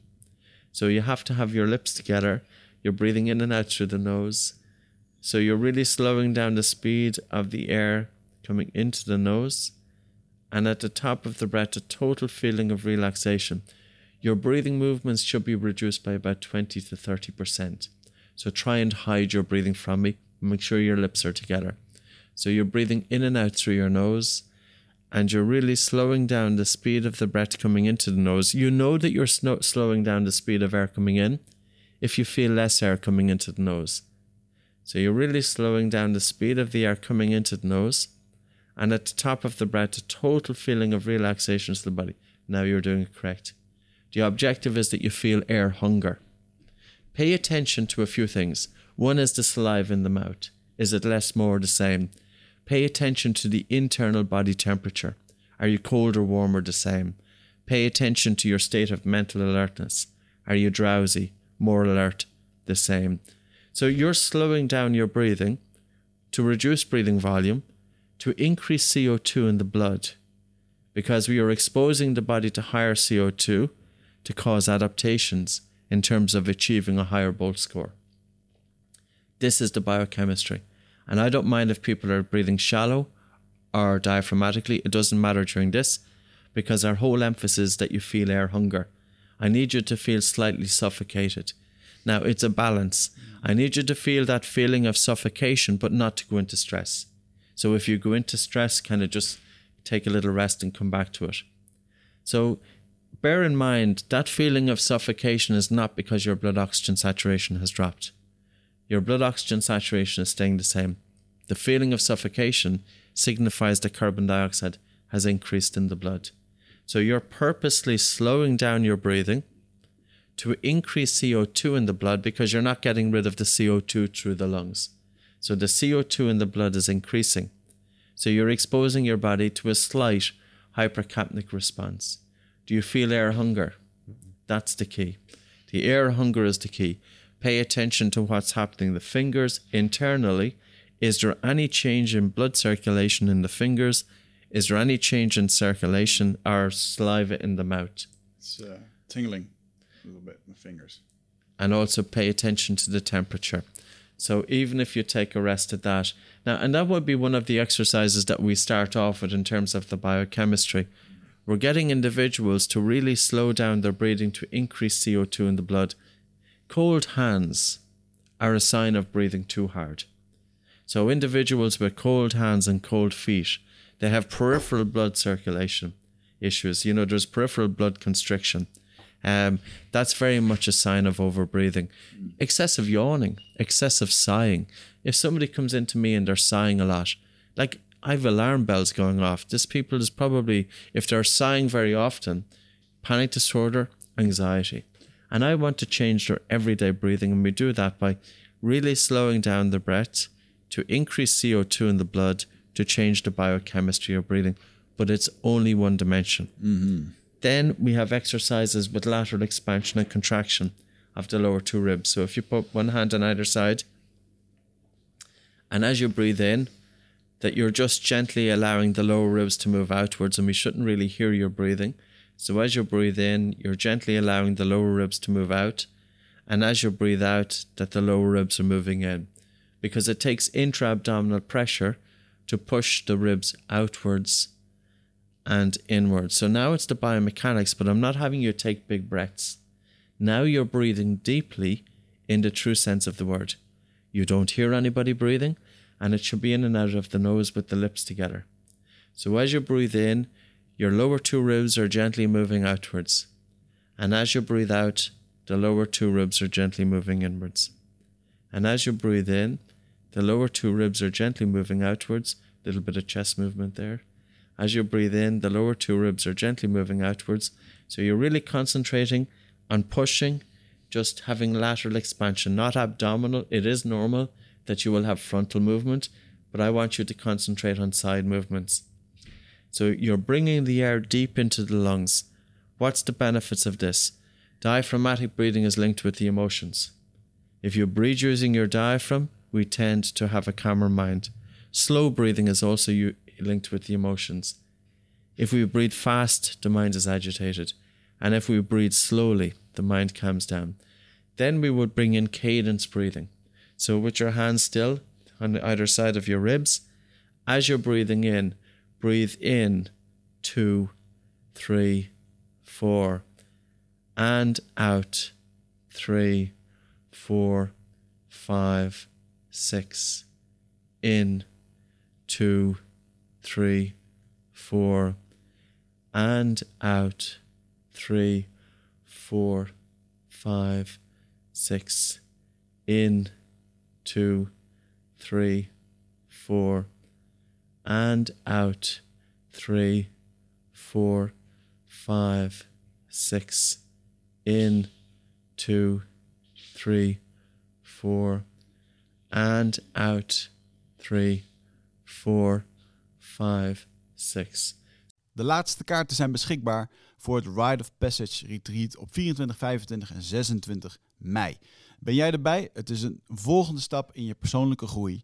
So you have to have your lips together, you're breathing in and out through the nose. So you're really slowing down the speed of the air coming into the nose. And at the top of the breath, a total feeling of relaxation. Your breathing movements should be reduced by about 20 to 30%. So try and hide your breathing from me. Make sure your lips are together. So you're breathing in and out through your nose, and you're really slowing down the speed of the breath coming into the nose. You know that you're slowing down the speed of air coming in if you feel less air coming into the nose. So you're really slowing down the speed of the air coming into the nose, and at the top of the breath, a total feeling of relaxation to the body. Now you're doing it correct. The objective is that you feel air hunger. Pay attention to a few things. One is the saliva in the mouth. Is it less, more, the same? Pay attention to the internal body temperature. Are you cold or warm or the same? Pay attention to your state of mental alertness. Are you drowsy, more alert, the same? So you're slowing down your breathing to reduce breathing volume, to increase CO2 in the blood, because we are exposing the body to higher CO2 to cause adaptations in terms of achieving a higher Bolt score. This is the biochemistry. And I don't mind if people are breathing shallow or diaphragmatically, it doesn't matter during this because our whole emphasis is that you feel air hunger. I need you to feel slightly suffocated. Now, it's a balance. I need you to feel that feeling of suffocation, but not to go into stress. So, if you go into stress, kind of just take a little rest and come back to it. So, bear in mind that feeling of suffocation is not because your blood oxygen saturation has dropped. Your blood oxygen saturation is staying the same. The feeling of suffocation signifies that carbon dioxide has increased in the blood. So you're purposely slowing down your breathing to increase CO2 in the blood because you're not getting rid of the CO2 through the lungs. So the CO2 in the blood is increasing. So you're exposing your body to a slight hypercapnic response. Do you feel air hunger? That's the key. The air hunger is the key. Pay attention to what's happening the fingers internally. Is there any change in blood circulation in the fingers? Is there any change in circulation or saliva in the mouth? It's uh, tingling a little bit in the fingers. and also pay attention to the temperature. So even if you take a rest at that, now, and that would be one of the exercises that we start off with in terms of the biochemistry. We're getting individuals to really slow down their breathing to increase CO2 in the blood. Cold hands are a sign of breathing too hard. So individuals with cold hands and cold feet, they have peripheral blood circulation issues. You know, there's peripheral blood constriction. Um, that's very much a sign of overbreathing. Excessive yawning, excessive sighing. If somebody comes into me and they're sighing a lot, like I have alarm bells going off. This people is probably, if they're sighing very often, panic disorder, anxiety. And I want to change their everyday breathing, and we do that by really slowing down the breath to increase CO2 in the blood to change the biochemistry of breathing. But it's only one dimension. Mm-hmm. Then we have exercises with lateral expansion and contraction of the lower two ribs. So if you put one hand on either side, and as you breathe in, that you're just gently allowing the lower ribs to move outwards, and we shouldn't really hear your breathing. So as you breathe in, you're gently allowing the lower ribs to move out, and as you breathe out, that the lower ribs are moving in, because it takes intra abdominal pressure to push the ribs outwards and inwards. So now it's the biomechanics, but I'm not having you take big breaths. Now you're breathing deeply in the true sense of the word. You don't hear anybody breathing, and it should be in and out of the nose with the lips together. So as you breathe in, your lower two ribs are gently moving outwards. And as you breathe out, the lower two ribs are gently moving inwards. And as you breathe in, the lower two ribs are gently moving outwards, little bit of chest movement there. As you breathe in, the lower two ribs are gently moving outwards. So you're really concentrating on pushing, just having lateral expansion, not abdominal. It is normal that you will have frontal movement, but I want you to concentrate on side movements. So you're bringing the air deep into the lungs. What's the benefits of this? Diaphragmatic breathing is linked with the emotions. If you breathe using your diaphragm, we tend to have a calmer mind. Slow breathing is also linked with the emotions. If we breathe fast, the mind is agitated. And if we breathe slowly, the mind calms down. Then we would bring in cadence breathing. So, with your hands still on either side of your ribs, as you're breathing in, breathe in. Two, three, four, and out. Three, four, five, six, in. Two, three, four, and out. Three, four, five, six, in. Two, three, four, and out three, four, five, six, in two, three, four, and out three, four, five, six. De laatste kaarten zijn beschikbaar voor het Rite of Passage Retreat op 24, 25 en 26 mei. Ben jij erbij? Het is een volgende stap in je persoonlijke groei.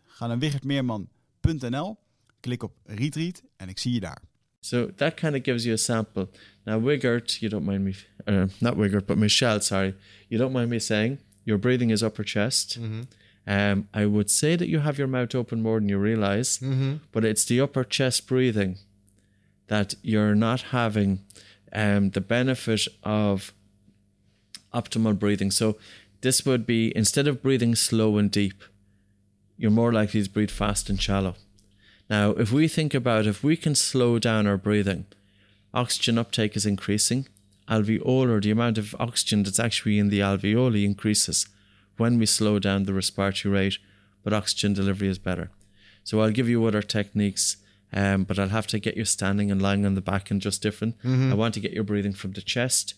Ga naar wichertmeerman.nl, klik op Retreat en ik zie je daar. So that kind of gives you a sample. Now, Wichert, you don't mind me, uh, not Wichert, but Michelle, sorry, you don't mind me saying your breathing is upper chest. Mm-hmm. Um, I would say that you have your mouth open more than you realize, Mm-hmm. but it's the upper chest breathing that you're not having um, the benefit of optimal breathing. So, this would be instead of breathing slow and deep, you're more likely to breathe fast and shallow. Now, if we think about if we can slow down our breathing, oxygen uptake is increasing, alveolar, the amount of oxygen that's actually in the alveoli increases when we slow down the respiratory rate, but oxygen delivery is better. So I'll give you other techniques, um, but I'll have to get you standing and lying on the back and just different. I want to get your breathing from the chest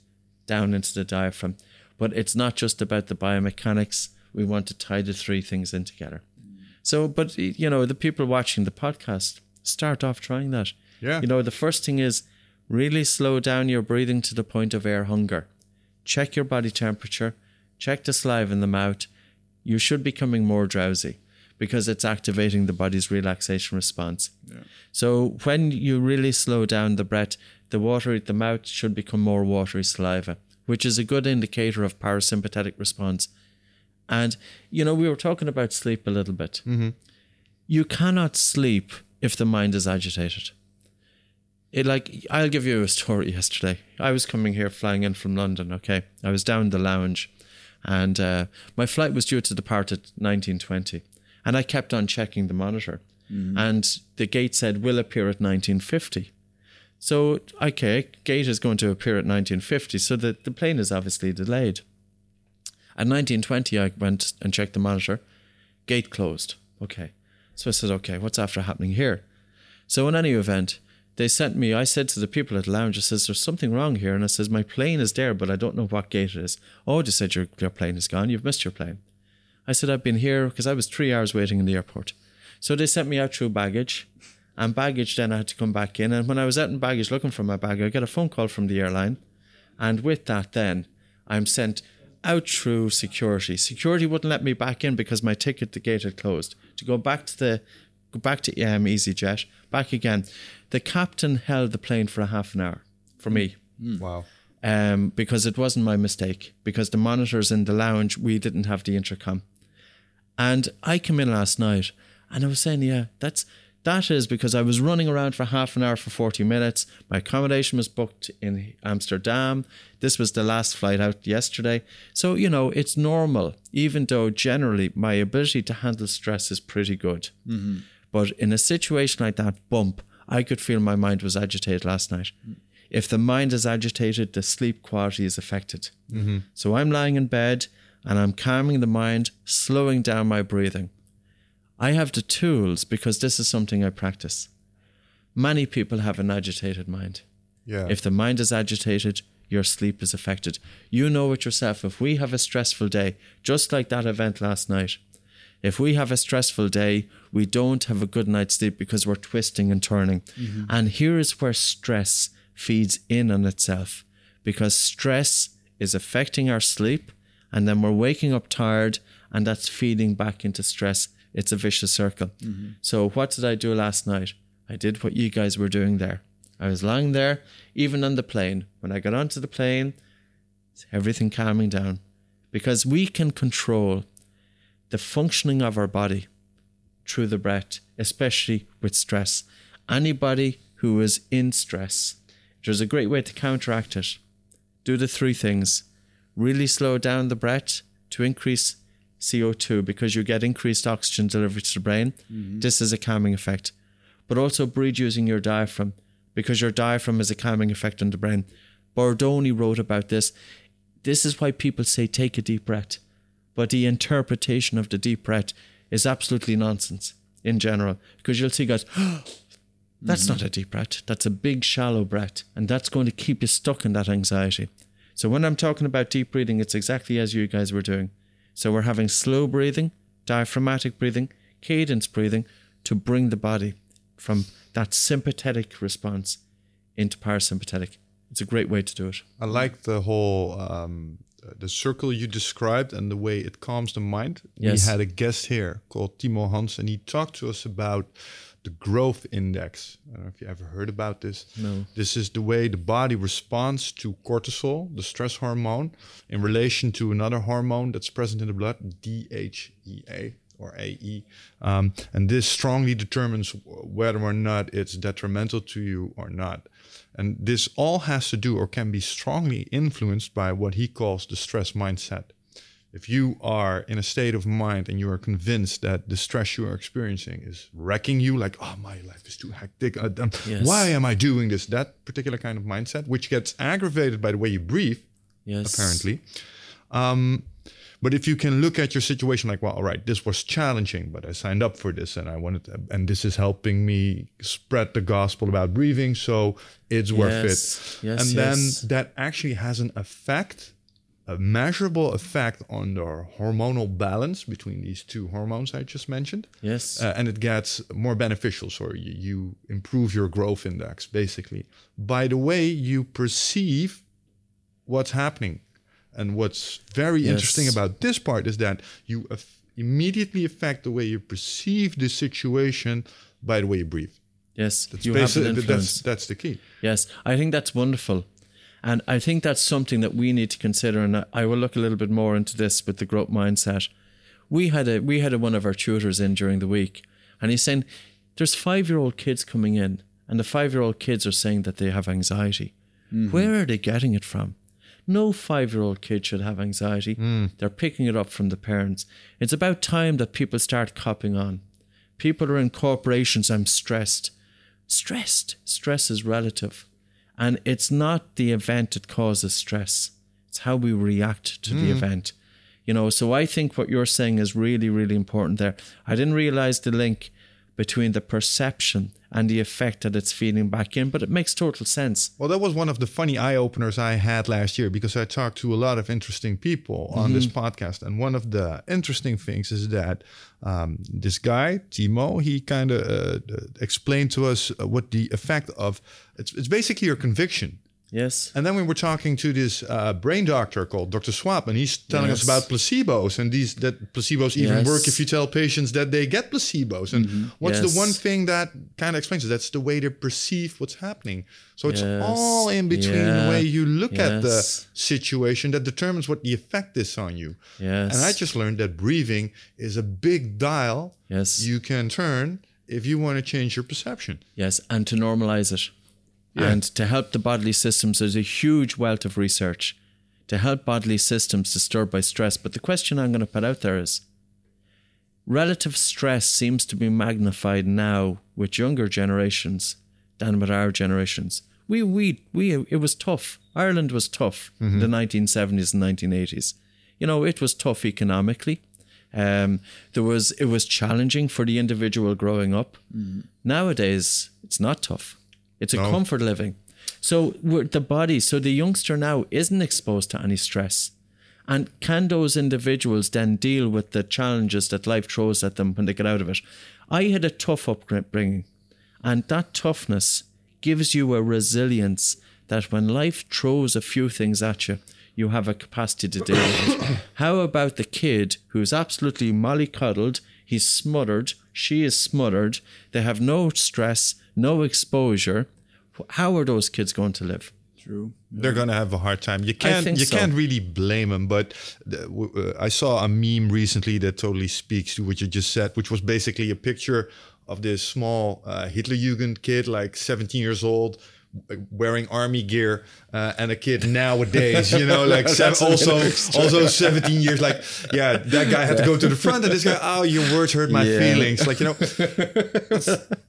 down into the diaphragm. But it's not just about the biomechanics. We want to tie the three things in together. So, but you know, the people watching the podcast, start off trying that. Yeah. You know, the first thing is really slow down your breathing to the point of air hunger. Check your body temperature, check the saliva in the mouth. You should be becoming more drowsy because it's activating the body's relaxation response. Yeah. So when you really slow down the breath, the water the mouth should become more watery saliva, which is a good indicator of parasympathetic response. And you know, we were talking about sleep a little bit. You cannot sleep if the mind is agitated. It like I'll give you a story yesterday. I was coming here flying in from London, okay? I was down the lounge and uh, my flight was due to depart at 1920 and I kept on checking the monitor and the gate said will appear at 1950. So okay, gate is going to appear at 1950 so the, the plane is obviously delayed. At 1920 I went and checked the monitor. Gate closed. Okay. So I said, okay, what's after happening here? So in any event, they sent me, I said to the people at the lounge, I says, there's something wrong here. And I says, my plane is there, but I don't know what gate it is. Oh, they said, your, your plane is gone. You've missed your plane. I said, I've been here because I was three hours waiting in the airport. So they sent me out through baggage. And baggage, then I had to come back in. And when I was out in baggage looking for my bag, I got a phone call from the airline. And with that, then I'm sent out through security. Security wouldn't let me back in because my ticket, the gate had closed. To go back to the go back to um, EasyJet, back again. The captain held the plane for a half an hour for me Wow. um, because it wasn't my mistake. Because the monitors in the lounge, we didn't have the intercom. And I came in last night and I was saying, yeah, that's that is because I was running around for half an hour for 40 minutes. My accommodation was booked in Amsterdam. This was the last flight out yesterday. So, you know, it's normal, even though generally my ability to handle stress is pretty good. Mm-hmm. But in a situation like that bump, I could feel my mind was agitated last night. Mm. If the mind is agitated, the sleep quality is affected. Mm-hmm. So I'm lying in bed and I'm calming the mind, slowing down my breathing. I have the tools because this is something I practice. Many people have an agitated mind. Yeah. If the mind is agitated, your sleep is affected. You know it yourself. If we have a stressful day, just like that event last night, if we have a stressful day, we don't have a good night's sleep because we're twisting and turning. Mm-hmm. And here is where stress feeds in on itself because stress is affecting our sleep and then we're waking up tired and that's feeding back into stress. It's a vicious circle. Mm-hmm. So, what did I do last night? I did what you guys were doing there. I was lying there, even on the plane. When I got onto the plane, everything calming down because we can control the functioning of our body through the breath, especially with stress. Anybody who is in stress, there's a great way to counteract it. Do the three things really slow down the breath to increase CO2 because you get increased oxygen delivery to the brain. Mm-hmm. This is a calming effect. But also breathe using your diaphragm because your diaphragm has a calming effect on the brain. Bordoni wrote about this. This is why people say take a deep breath. But the interpretation of the deep breath is absolutely nonsense in general because you'll see guys, that's not mm-hmm. a deep breath. That's a big, shallow breath. And that's going to keep you stuck in that anxiety. So when I'm talking about deep breathing, it's exactly as you guys were doing. So we're having slow breathing, diaphragmatic breathing, cadence breathing to bring the body from that sympathetic response into parasympathetic. It's a great way to do it. I like the whole um, the circle you described and the way it calms the mind. Yes. We had a guest here called Timo Hans, and he talked to us about the growth index. I don't know if you ever heard about this. No. This is the way the body responds to cortisol, the stress hormone, in relation to another hormone that's present in the blood, DHEA or AE. Um, and this strongly determines whether or not it's detrimental to you or not. And this all has to do or can be strongly influenced by what he calls the stress mindset. If you are in a state of mind and you are convinced that the stress you are experiencing is wrecking you, like, oh, my life is too hectic. Uh, um, Yes. Why am I doing this? That particular kind of mindset, which gets aggravated by the way you breathe, Yes. apparently. Um, but if you can look at your situation like, well, all right, this was challenging, but I signed up for this and I wanted, to, and this is helping me spread the gospel about breathing, so it's worth Yes. it. Yes, and then that actually has an effect, a measurable effect on the hormonal balance between these two hormones I just mentioned. Yes. Uh, and it gets more beneficial. So you, you improve your growth index, basically, by the way you perceive what's happening. And what's very Yes. interesting about this part is that you aff- immediately affect the way you perceive the situation by the way you breathe. yes. That's you have an that's, that's the key. Yes, I think that's wonderful. And I think that's something that we need to consider. And I- will look a little bit more into this with the growth mindset. We had a we had a, one of our tutors in during the week, and he's saying there's five year old kids coming in, and the five year old kids are saying that they have anxiety. Mm-hmm. Where are they getting it from? No five year old kid should have anxiety. Mm. They're picking it up from the parents. It's about time that people start copying on. People are in corporations, I'm stressed. Stressed. Stress is relative. And it's not the event that causes stress, it's how we react to the hmm. event. You know, so I think what you're saying is really, really important there. I didn't realize the link between the perception and the effect that it's feeding back in, but it makes total sense. Well, that was one of the funny eye openers I had last year because I talked to a lot of interesting people on this podcast. And one of the interesting things is that um, this guy, Timo, he kind of uh, explained to us uh, what the effect of it's, it's basically your conviction. Yes. And then we were talking to this uh, brain doctor called Dr. Swaab, and he's telling us about placebos, and these that placebos even Yes. work if you tell patients that they get placebos. And what's the one thing that kind of explains it? That's the way they perceive what's happening. So it's Yes. all in between Yeah. the way you look at the situation that determines what the effect is on you. Yes. And I just learned that breathing is a big dial Yes. you can turn if you want to change your perception. Yes, and to normalize it. And to help the bodily systems, there's a huge wealth of research to help bodily systems disturbed by stress. But the question I'm going to put out there is relative stress seems to be magnified now with younger generations than with our generations. We, we, we, it was tough. Ireland was tough in the 1970s and 1980s. You know, it was tough economically. Um, there was it was challenging for the individual growing up. Nowadays, it's not tough. It's a No. comfort living. So we're, the body, so the youngster now isn't exposed to any stress. And can those individuals then deal with the challenges that life throws at them when they get out of it? I had a tough upbringing, and that toughness gives you a resilience that when life throws a few things at you, you have a capacity to deal with it. How about the kid who's absolutely mollycoddled? He's smothered, she is smothered, they have no stress, no exposure. How are those kids going to live? True. they're gonna have a hard time. You can't you so. can't really blame them. But the- uh, I saw a meme recently that totally speaks to what you just said, which was basically a picture of this small uh, Hitlerjugend kid, like 17 years old. Wearing army gear uh, and a kid nowadays, you know, like seven, also also seventeen years. Like, yeah, that guy had to go to the front, and this guy, oh, your words hurt my Yeah. feelings. Like, you know,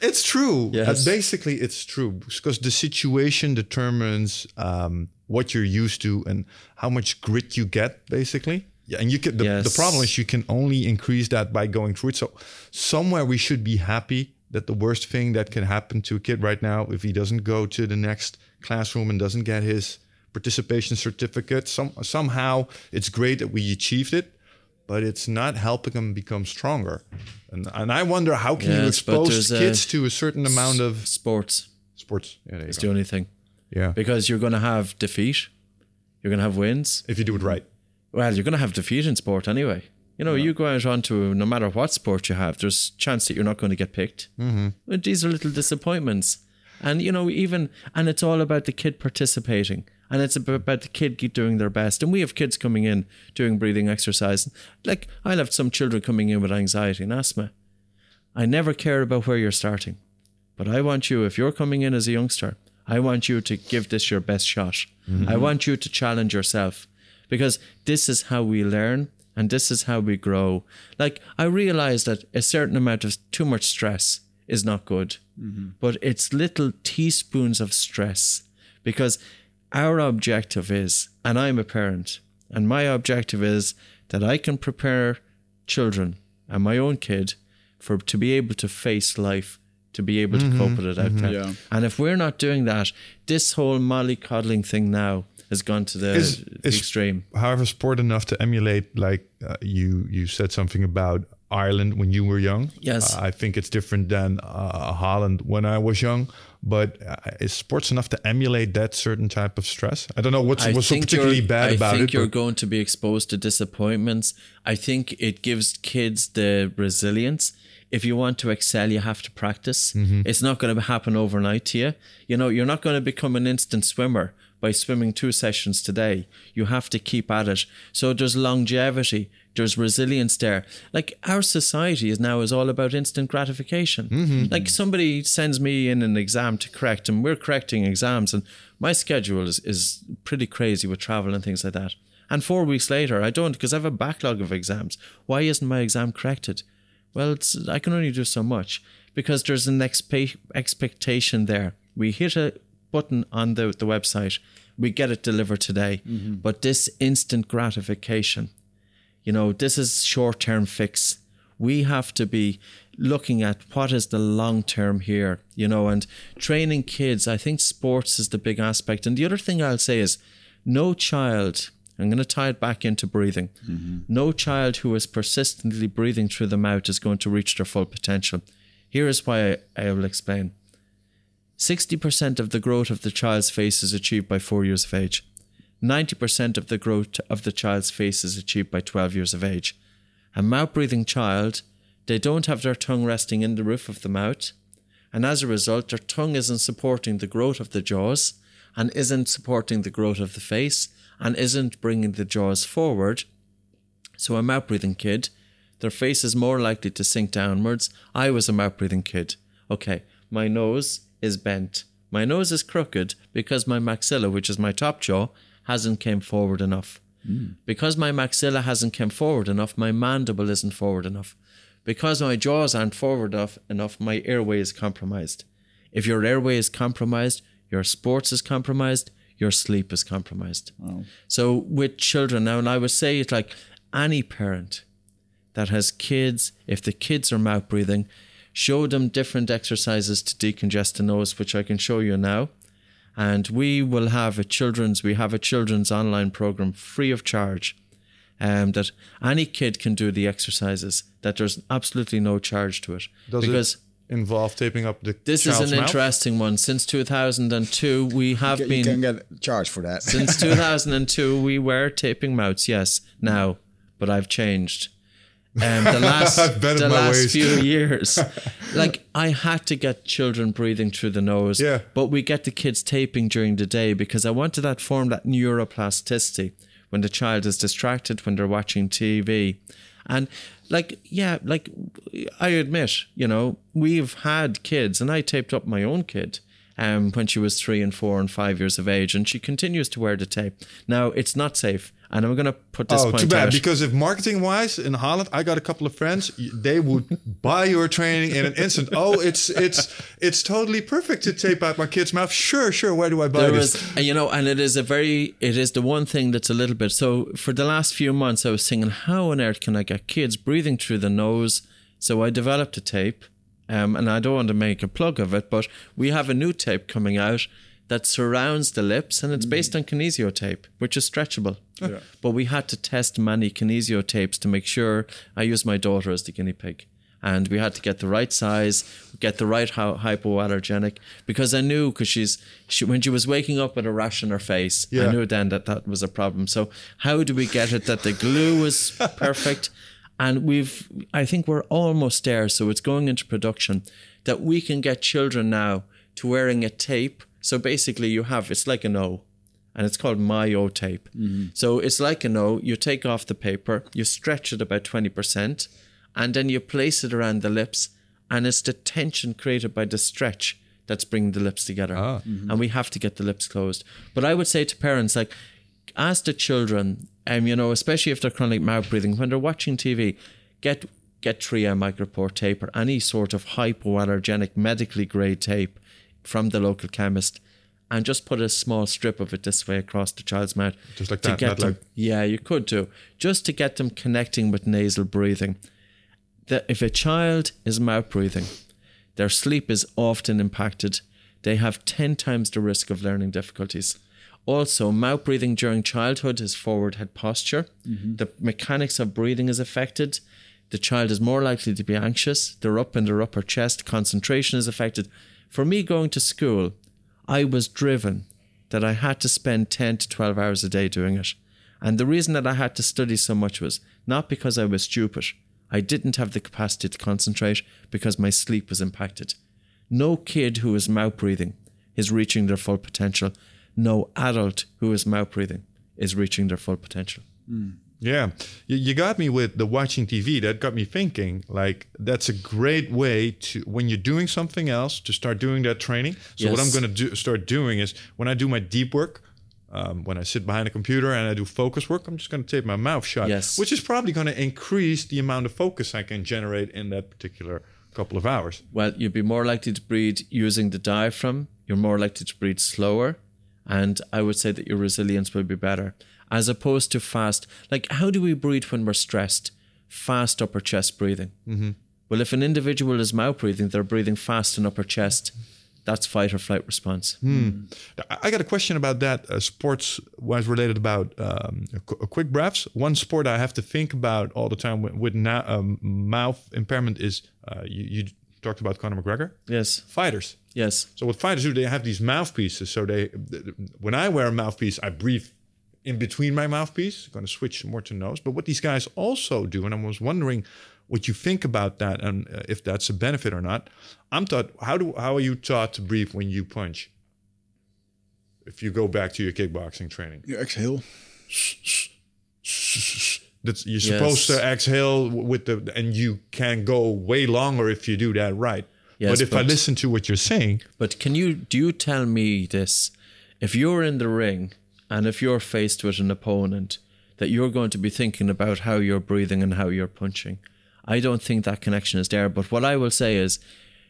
it's true. Yes. Uh, basically, it's true because the situation determines um, what you're used to and how much grit you get. Basically, yeah. And you can. The, the problem is you can only increase that by going through it. So somewhere we should be happy that the worst thing that can happen to a kid right now, if he doesn't go to the next classroom and doesn't get his participation certificate, some somehow it's great that we achieved it. But it's not helping them become stronger, and and I wonder how can you expose kids to a certain amount of Sports sports. Yeah, there you is go. the only thing. Yeah, Because you're going to have defeat, you're going to have wins. if you do it right. Well, you're going to have defeat in sport anyway. You know, you go out onto no matter what sport you have, there's chance that you're not going to get picked. Mm-hmm. These are little disappointments, and you know, even and it's all about the kid participating, and it's about the kid keep doing their best. And we have kids coming in doing breathing exercise. Like I'll have some children coming in with anxiety and asthma. I never care about where you're starting, but I want you if you're coming in as a youngster, I want you to give this your best shot. Mm-hmm. I want you to challenge yourself because this is how we learn and this is how we grow. Like I realize that a certain amount of too much stress is not good, mm-hmm. but it's little teaspoons of stress because our objective is, and I'm a parent, and my objective is that I can prepare children and my own kid for to be able to face life, to be able to cope with it out there. Yeah. And if we're not doing that, this whole mollycoddling thing now has gone to the, Is- the is- extreme. However, sport enough to emulate, like uh, you you said something about Ireland when you were young. Yes. I think it's different than uh, Holland when I was young. But uh, is sports enough to emulate that certain type of stress? I don't know what's what's so particularly bad I about it. I think you're going to be exposed to disappointments. I think it gives kids the resilience. If you want to excel, you have to practice. Mm-hmm. It's not going to happen overnight to you. You know, you're not going to become an instant swimmer by swimming two sessions today. You have to keep at it. So there's longevity, there's resilience there. Like our society is now is all about instant gratification. Mm-hmm. Like somebody sends me in an exam to correct, and we're correcting exams, and my schedule is, is pretty crazy with travel and things like that. And four weeks later, I don't because I have a backlog of exams. Why isn't my exam corrected? Well, it's I can only do so much because there's an expe- expectation there. We hit a button on the, the website, we get it delivered today. But this instant gratification, you know, this is short term fix. We have to be looking at what is the long term here, you know, and training kids. I think sports is the big aspect. And the other thing I'll say is no child, I'm going to tie it back into breathing. Mm-hmm. No child who is persistently breathing through the mouth is going to reach their full potential. Here is why I, I will explain. 60% of the growth of the child's face is achieved by four years of age. 90% of the growth of the child's face is achieved by 12 years of age. A mouth breathing child, they don't have their tongue resting in the roof of the mouth, and as a result, their tongue isn't supporting the growth of the jaws, and isn't supporting the growth of the face, and isn't bringing the jaws forward. So, a mouth breathing kid, their face is more likely to sink downwards. I was a mouth breathing kid. Okay, my nose is bent. My nose is crooked because my maxilla, which is my top jaw, hasn't came forward enough. Hmm. Because my maxilla hasn't come forward enough, my mandible isn't forward enough. Because my jaws aren't forward enough, enough, my airway is compromised. If your airway is compromised, your sports is compromised, your sleep is compromised. So with children now, and I would say it's like any parent that has kids, if the kids are mouth breathing, show them different exercises to decongest the nose, which I can show you now. And we will have a children's, we have a children's online program free of charge. Um, that any kid can do the exercises, that there's absolutely no charge to it. Does because it involve taping up the this is an mouth? interesting one. Since 2002, we have You been can get charged for that. since 2002 we were taping mouths yes now but i've changed um, the last the my last few years like i had to get children breathing through the nose Yeah. but we get the kids taping during the day because i wanted that form that neuroplasticity when the child is distracted when they're watching tv and like yeah like i admit you know we've had kids and i taped up my own kid um, when she was three and four and five years of age, and she continues to wear the tape. Now it's not safe, and I'm going to put this Oh, point too bad. out. Because if marketing wise in Holland, I got a couple of friends, they would buy your training in an instant. Oh, it's it's it's totally perfect to tape out my kid's mouth. Sure, sure. Where do I buy there this? was, you know, and it is a very, it is the one thing that's a little bit. So for the last few months, I was thinking, how on earth can I get kids breathing through the nose? So I developed a tape, um, and I don't want to make a plug of it, but we have a new tape coming out that surrounds the lips, and it's based mm. on kinesio tape, which is stretchable. But we had to test many kinesio tapes to make sure. I used my daughter as the guinea pig. And we had to get the right size, get the right hy- hypoallergenic, because I knew because she's she, when she was waking up with a rash on her face, I knew then that that was a problem. So how do we get it that the glue was perfect? And we've, I think we're almost there. So it's going into production that we can get children now to wearing a tape. So basically, you have it's like an O, and it's called My O tape. Mm-hmm. So it's like an O. You take off the paper, you stretch it about twenty percent, and then you place it around the lips, and it's the tension created by the stretch that's bringing the lips together. Ah. And mm-hmm. we have to get the lips closed. But I would say to parents, like, ask the children, um, you know, especially if they're chronic mouth breathing, when they're watching TV, get get 3M micropore tape or any sort of hypoallergenic medically grade tape from the local chemist and just put a small strip of it this way across the child's mouth. Just like to that, get them, like- Yeah, you could do. Just to get them connecting with nasal breathing. That if a child is mouth breathing, their sleep is often impacted. They have 10 times the risk of learning difficulties. Also, mouth breathing during childhood is forward head posture. Mm-hmm. The mechanics of breathing is affected. The child is more likely to be anxious. They're up in their upper chest. Concentration is affected. For me, going to school, I was driven that I had to spend 10 to 12 hours a day doing it. And the reason that I had to study so much was not because I was stupid. I didn't have the capacity to concentrate because my sleep was impacted. No kid who is mouth breathing is reaching their full potential. No adult who is mouth breathing is reaching their full potential. Hmm. Yeah, you, you got me with the watching TV. That got me thinking. Like that's a great way to when you're doing something else to start doing that training. So what I'm going to do start doing is when I do my deep work. Um, when I sit behind a computer and I do focus work, I'm just going to tape my mouth shut, Yes. which is probably going to increase the amount of focus I can generate in that particular couple of hours. Well, you'd be more likely to breathe using the diaphragm. You're more likely to breathe slower. And I would say that your resilience will be better as opposed to fast. Like, how do we breathe when we're stressed? Fast upper chest breathing. Mm-hmm. Well, if an individual is mouth breathing, they're breathing fast in upper chest. That's fight or flight response. I I got a question about that. Uh, sports was related about um, qu- quick breaths. One sport I have to think about all the time with, with na- um, mouth impairment is uh, you, you talked about Conor McGregor. Yes. Fighters. Yes. So what fighters do, they have these mouthpieces. So they, when I wear a mouthpiece, I breathe in between my mouthpiece. I'm going to switch more to nose. But what these guys also do, and I was wondering what you think about that and uh, if that's a benefit or not. I'm taught how do how are you taught to breathe when you punch? If you go back to your kickboxing training, You exhale. that's you're supposed Yes. to exhale with the, and you can go way longer if you do that right. Yes, but if I listen to what you're saying, But can you do you tell me this? If you're in the ring and if you're faced with an opponent that you're going to be thinking about how you're breathing and how you're punching. I don't think that connection is there. But what I will say is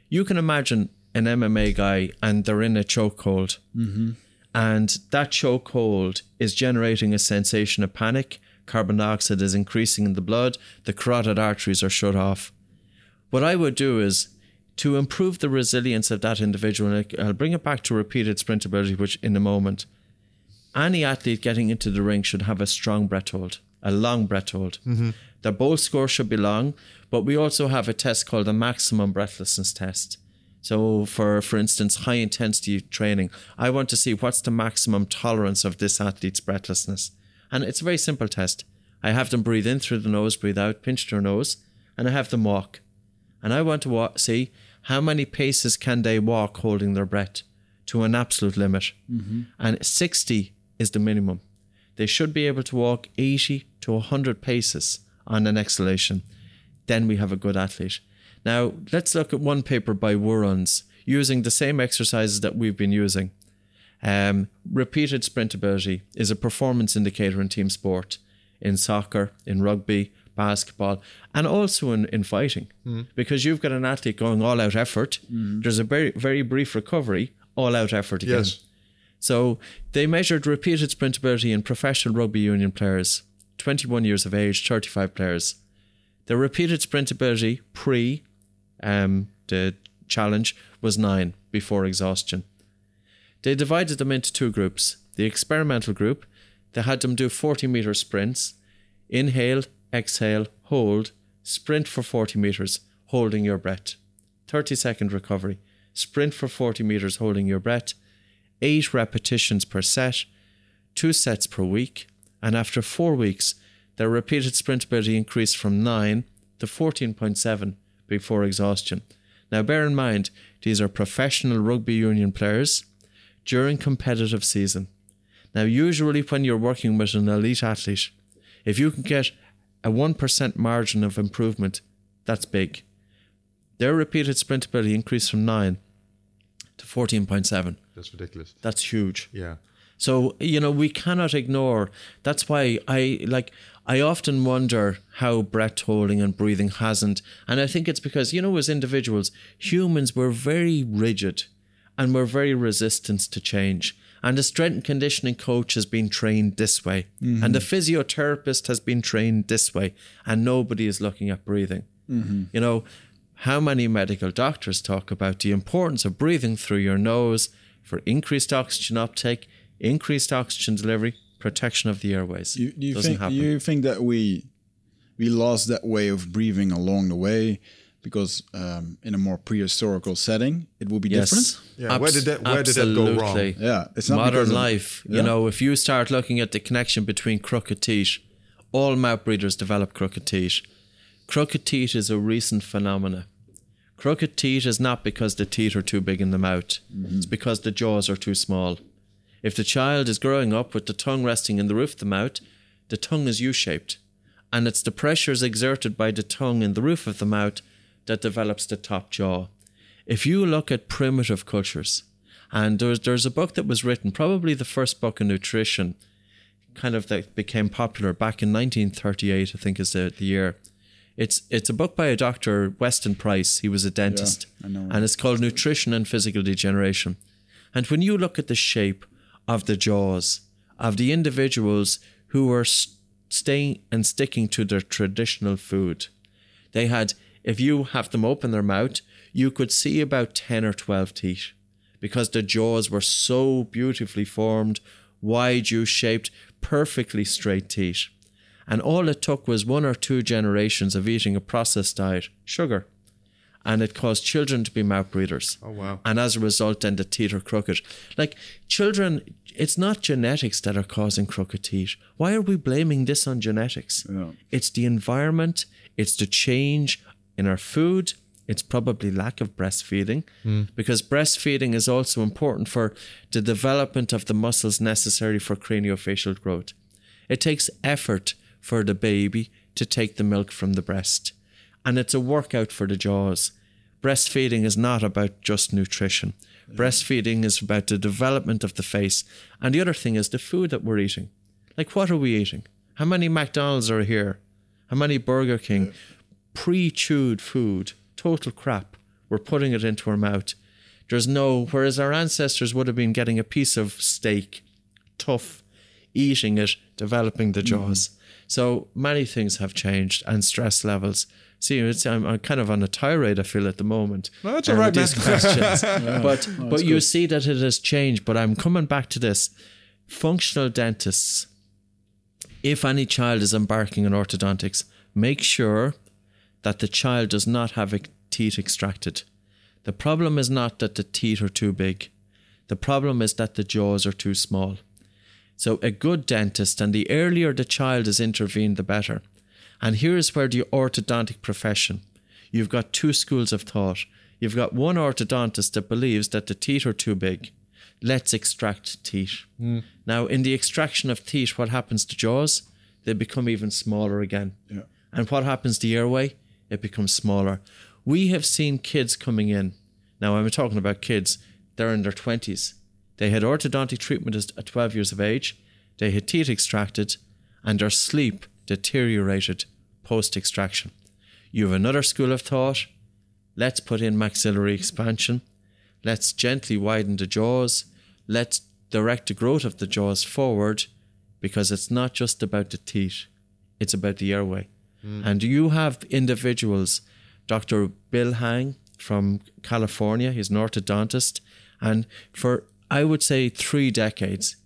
you can imagine an MMA guy and they're in a chokehold. Mm-hmm. And that chokehold is generating a sensation of panic. Carbon dioxide is increasing in the blood. The carotid arteries are shut off. What I would do is to improve the resilience of that individual, and I'll bring it back to repeated sprint ability, which in a moment, any athlete getting into the ring should have a strong breath hold, a long breath hold. Mm-hmm. Their BOLT score should be long, but we also have a test called the maximum breathlessness test. So, for for instance, high intensity training, I want to see what's the maximum tolerance of this athlete's breathlessness, and it's a very simple test. I have them breathe in through the nose, breathe out, pinch their nose, and I have them walk. And I want to see how many paces can they walk holding their breath to an absolute limit. Mm-hmm. And 60 is the minimum. They should be able to walk 80 to 100 paces on an exhalation. Then we have a good athlete. Now, let's look at one paper by Woorons using the same exercises that we've been using. Um, repeated sprint ability is a performance indicator in team sport, in soccer, in rugby, basketball, and also in, in fighting. Because you've got an athlete going all out effort, there's a very, very brief recovery, all out effort again. yes, So they measured repeated sprint ability in professional rugby union players, 21 years of age, 35 players. The repeated sprint ability pre um, the challenge was nine before exhaustion. They divided them into two groups. The experimental group, they had them do 40 meter sprints, inhale, exhale, hold, sprint for 40 meters, holding your breath. 30 second recovery. Sprint for 40 meters, holding your breath. Eight repetitions per set, two sets per week. And after four weeks, their repeated sprint ability increased from 9 to 14.7 before exhaustion. Now, bear in mind, these are professional rugby union players during competitive season. Now, usually when you're working with an elite athlete, if you can get a 1% margin of improvement, that's big. Their repeated sprint ability increased from 9 to 14.7. that's ridiculous. That's huge. Yeah. So, you know, we cannot ignore. That's why I like, I often wonder how breath holding and breathing hasn't. And I think it's because, you know, as individuals, humans were very rigid and we're very resistant to change. And the strength and conditioning coach has been trained this way, mm-hmm. and the physiotherapist has been trained this way, and nobody is looking at breathing. Mm-hmm. You know, how many medical doctors talk about the importance of breathing through your nose for increased oxygen uptake, increased oxygen delivery, protection of the airways? You, do you Doesn't think happen. you think that we we lost that way of breathing along the way because um, in a more prehistorical setting it would be different? yes. Yeah, where did that- where did that go wrong? Yeah, it's not modern because of- life. Yeah. You know, if you start looking at the connection between crooked teeth, all mouth breeders develop crooked teeth. Crooked teeth is a recent phenomena. Crooked teeth is not because the teeth are too big in the mouth. Mm-hmm. It's because the jaws are too small. If the child is growing up with the tongue resting in the roof of the mouth, the tongue is U-shaped, and it's the pressures exerted by the tongue in the roof of the mouth that develops the top jaw. If you look at primitive cultures, and there's there's a book that was written, probably the first book in nutrition, kind of that became popular back in 1938, I think is the, the year. It's it's a book by a doctor, Weston Price. He was a dentist, I know. and it's called Nutrition and Physical Degeneration. And when you look at the shape of the jaws of the individuals who were staying and sticking to their traditional food, they had, if you have them open their mouth, you could see about 10 or 12 teeth because the jaws were so beautifully formed, wide U shaped, perfectly straight teeth. And all it took was one or two generations of eating a processed diet, sugar. And it caused children to be mouth breathers. Oh, wow. And as a result, then the teeth are crooked. Like children, it's not genetics that are causing crooked teeth. Why are we blaming this on genetics? Yeah. It's the environment, it's the change in our food, it's probably lack of breastfeeding hmm. because breastfeeding is also important for the development of the muscles necessary for craniofacial growth. It takes effort for the baby to take the milk from the breast, and it's a workout for the jaws. Breastfeeding is not about just nutrition. Breastfeeding is about the development of the face. And the other thing is the food that we're eating. Like, what are we eating? How many McDonald's are here? How many Burger King? Pre chewed food, total crap. We're putting it into our mouth. There's no, whereas our ancestors would have been getting a piece of steak, tough, eating it, developing the mm. jaws. So many things have changed and stress levels. See, it's, I'm, I'm kind of on a tirade, I feel, at the moment. No, that's uh, all right, these man. questions. but but you see that it has changed. But I'm coming back to this. Functional dentists, if any child is embarking on orthodontics, make sure that the child does not have a teeth extracted. The problem is not that the teeth are too big. The problem is that the jaws are too small. So a good dentist, and the earlier the child is intervened, the better. And here's where the orthodontic profession, you've got two schools of thought. You've got one orthodontist that believes that the teeth are too big. Let's extract teeth. Hmm. Now, in the extraction of teeth, what happens to jaws? They become even smaller again. Yeah. And what happens to the airway? It becomes smaller. We have seen kids coming in. Now, I'm talking about kids, they're in their 20s. They had orthodontic treatment at 12 years of age, they had teeth extracted, and their sleep deteriorated post extraction. You have another school of thought. Let's put in maxillary expansion. Let's gently widen the jaws. Let's direct the growth of the jaws forward because it's not just about the teeth, it's about the airway. Hmm. And you have individuals, Dr. Bill Hang from California, he's an orthodontist, and for I would say three decades,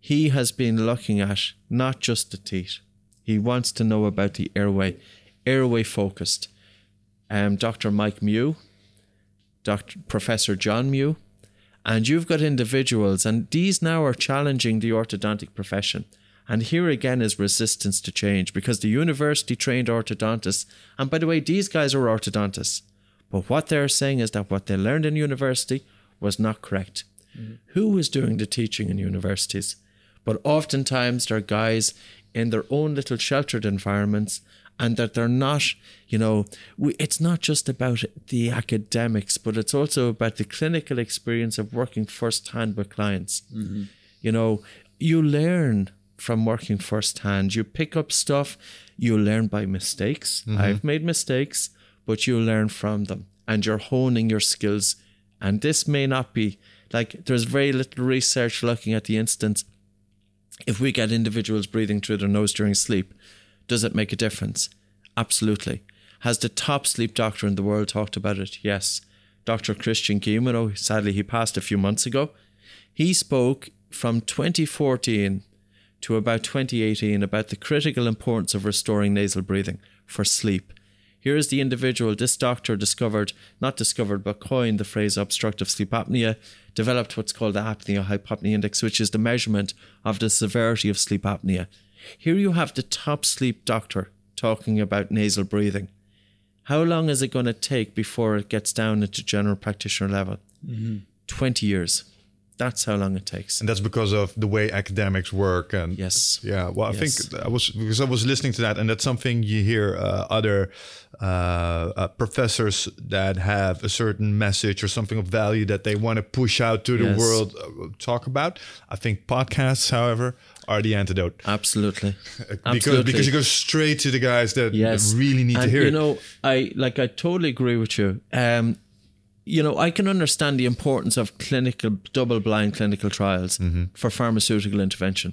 he has been looking at not just the teeth. He wants to know about the airway, airway focused. Um, Dr. Mike Mew, Dr. Professor John Mew, and you've got individuals, and these now are challenging the orthodontic profession. And here again is resistance to change because the university trained orthodontists, and by the way, these guys are orthodontists, but what they're saying is that what they learned in university was not correct. Mm-hmm. Who is doing the teaching in universities? But oftentimes they're guys in their own little sheltered environments and that they're not, you know, we, it's not just about the academics, but it's also about the clinical experience of working firsthand with clients. Mm-hmm. You know, you learn from working firsthand. You pick up stuff, you learn by mistakes. Mm-hmm. I've made mistakes, but you learn from them and you're honing your skills. And this may not be like there's very little research looking at the instance. If we get individuals breathing through their nose during sleep, does it make a difference? Absolutely. Has the top sleep doctor in the world talked about it? Yes. Dr. Christian Guilleminault, oh, sadly, he passed a few months ago. He spoke from 2014 to about 2018 about the critical importance of restoring nasal breathing for sleep. Here is the individual this doctor discovered, not discovered, but coined the phrase obstructive sleep apnea, developed what's called the apnea hypopnea index, which is the measurement of the severity of sleep apnea. Here you have the top sleep doctor talking about nasal breathing. How long is it going to take before it gets down into general practitioner level? Mm-hmm. 20 years. That's how long it takes. And that's because of the way academics work and Yes. Yeah, well, I Yes. think I was because I was listening to that, and that's something you hear uh, other uh, uh, professors that have a certain message or something of value that they want to push out to the world uh, talk about. I think podcasts, however, are the antidote Absolutely. because Absolutely. because you go straight to the guys that yes. really need to hear you it. You know, I like I totally agree with you. Um, you know, I can understand the importance of clinical double-blind clinical trials Mm-hmm. for pharmaceutical intervention,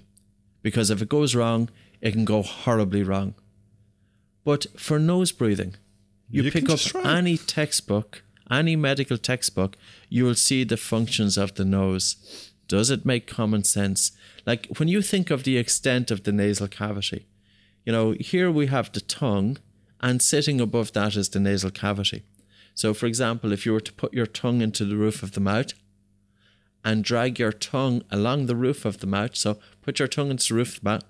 because if it goes wrong, it can go horribly wrong. But for nose breathing, you, You pick up any textbook, any medical textbook, you will see the functions of the nose. Does it make common sense? Like when you think of the extent of the nasal cavity, you know, here we have the tongue, and sitting above that is the nasal cavity. So, for example, if you were to put your tongue into the roof of the mouth and drag your tongue along the roof of the mouth, so put your tongue into the roof of the mouth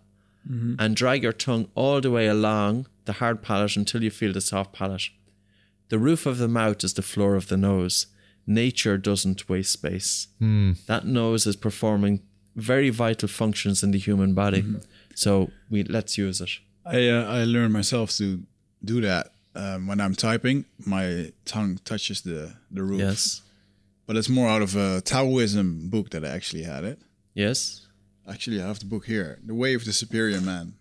mm-hmm. and drag your tongue all the way along the hard palate until you feel the soft palate. The roof of the mouth is the floor of the nose. Nature doesn't waste space. Hmm. That nose is performing very vital functions in the human body. Mm-hmm. So we let's use it. I uh, I learned myself to do that um, when I'm typing. My tongue touches the the roof. Yes. but it's more out of a Taoism book that I actually had it. Yes. Actually, I have the book here, The Way of the Superior Man.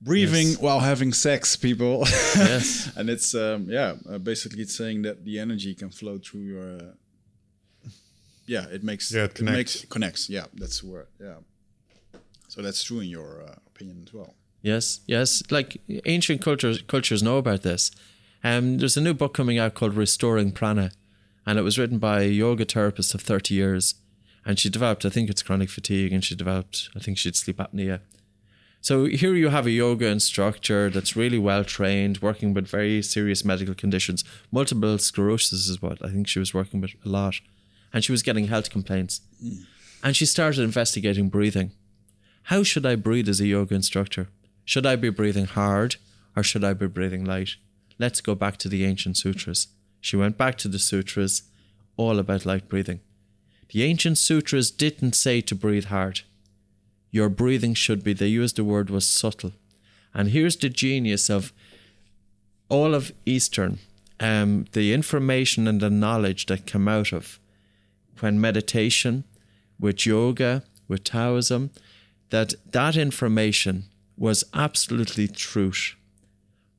Breathing Yes. while having sex, people. Yes. and it's um, yeah, uh, basically it's saying that the energy can flow through your. Uh, yeah, it makes Yeah, it connects. makes connects. Yeah, that's the word. Yeah. So that's true in your uh, opinion as well. Yes, yes. Like ancient cultures, cultures know about this. Um, there's a new book coming out called Restoring Prana, and it was written by a yoga therapist of 30 years. And she developed, I think it's chronic fatigue, and she developed, I think she had sleep apnea. So here you have a yoga instructor that's really well trained, working with very serious medical conditions. Multiple sclerosis is what I think she was working with a lot. And she was getting health complaints. And she started investigating breathing. How should I breathe as a yoga instructor? Should I be breathing hard or should I be breathing light? Let's go back to the ancient sutras. She went back to the sutras, all about light breathing. The ancient sutras didn't say to breathe hard. Your breathing should be, they used the word was subtle. And here's the genius of all of Eastern, um, the information and the knowledge that come out of when meditation, with yoga, with Taoism, that that information was absolutely truth.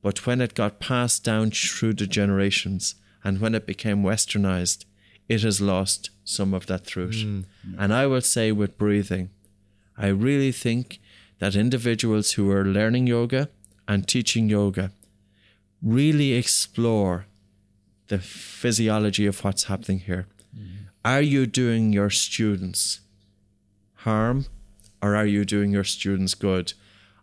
But when it got passed down through the generations and when it became westernized, it has lost some of that truth. Mm, and I will say with breathing, I really think that individuals who are learning yoga and teaching yoga really explore the physiology of what's happening here. Mm. Are you doing your students harm or are you doing your students good?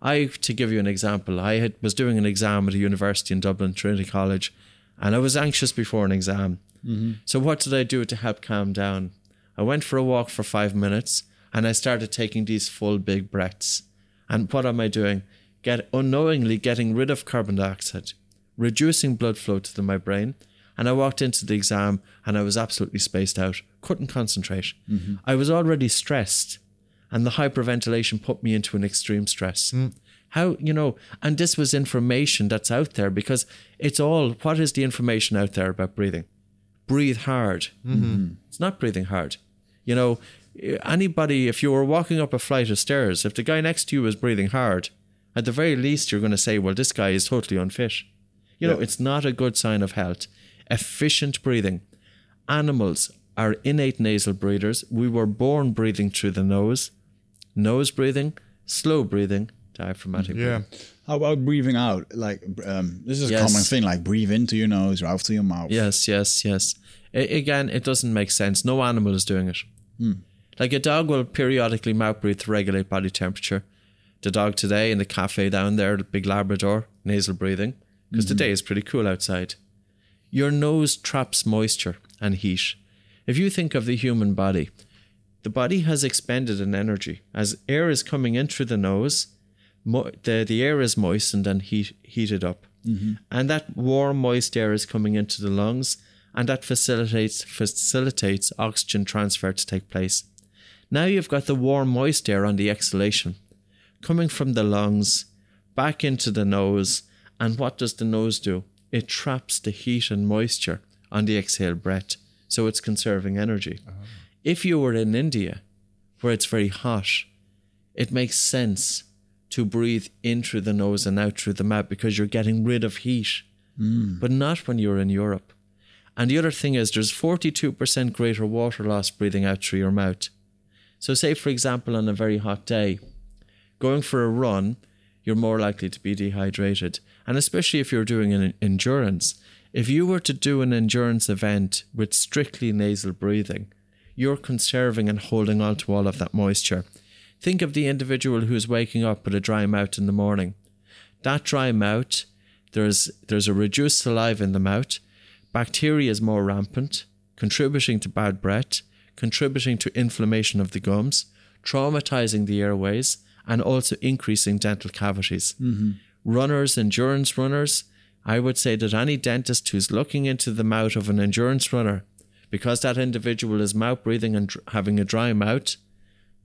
I, to give you an example, I had, was doing an exam at a university in Dublin, Trinity College, and I was anxious before an exam. Mm-hmm. So what did I do to help calm down? I went for a walk for five minutes and I started taking these full big breaths. And what am I doing? Get unknowingly getting rid of carbon dioxide, reducing blood flow to the, my brain. And I walked into the exam and I was absolutely spaced out, couldn't concentrate. Mm-hmm. I was already stressed, and the hyperventilation put me into an extreme stress. Mm. How, you know, and this was information that's out there because it's all what is the information out there about breathing? Breathe hard. Mm-hmm. Mm-hmm. It's not breathing hard. You know, eh, anybody, if you were walking up a flight of stairs, if the guy next to you was breathing hard, at the very least, you're going to say, well, this guy is totally unfit. You know, it's not a good sign of health. Efficient breathing. Animals are innate nasal breathers. We were born breathing through the nose. Nose breathing, slow breathing, diaphragmatic Yeah. breathing. How about breathing out? Like um, this is a Yes. common thing. Like breathe into your nose, out to your mouth. Yes, yes, yes. A- again, it doesn't make sense. No animal is doing it. Like a dog will periodically mouth breathe to regulate body temperature. The dog today in the cafe down there, the big Labrador, nasal breathing, because today is pretty cool outside. Your nose traps moisture and heat. If you think of the human body, the body has expended an energy. As air is coming in through the nose, mo- the, the air is moistened and heat, heated up. Mm-hmm. And that warm, moist air is coming into the lungs, and that facilitates facilitates oxygen transfer to take place. Now you've got the warm, moist air on the exhalation coming from the lungs back into the nose. And what does the nose do? It traps the heat and moisture on the exhaled breath. So it's conserving energy. Uh-huh. If you were in India, where it's very hot, it makes sense to breathe in through the nose and out through the mouth because you're getting rid of heat, hmm. but not when you're in Europe. And the other thing is, there's 42% greater water loss breathing out through your mouth. So, say, for example, on a very hot day, going for a run, you're more likely to be dehydrated. And especially if you're doing an endurance, if you were to do an endurance event with strictly nasal breathing, you're conserving and holding on to all of that moisture. Think of the individual who's waking up with a dry mouth in the morning. That dry mouth, there's there's a reduced saliva in the mouth, bacteria is more rampant, contributing to bad breath, contributing to inflammation of the gums, traumatizing the airways, and also increasing dental cavities. Mm-hmm. Runners, endurance runners, I would say that any dentist who's looking into the mouth of an endurance runner, because that individual is mouth breathing and dr- having a dry mouth,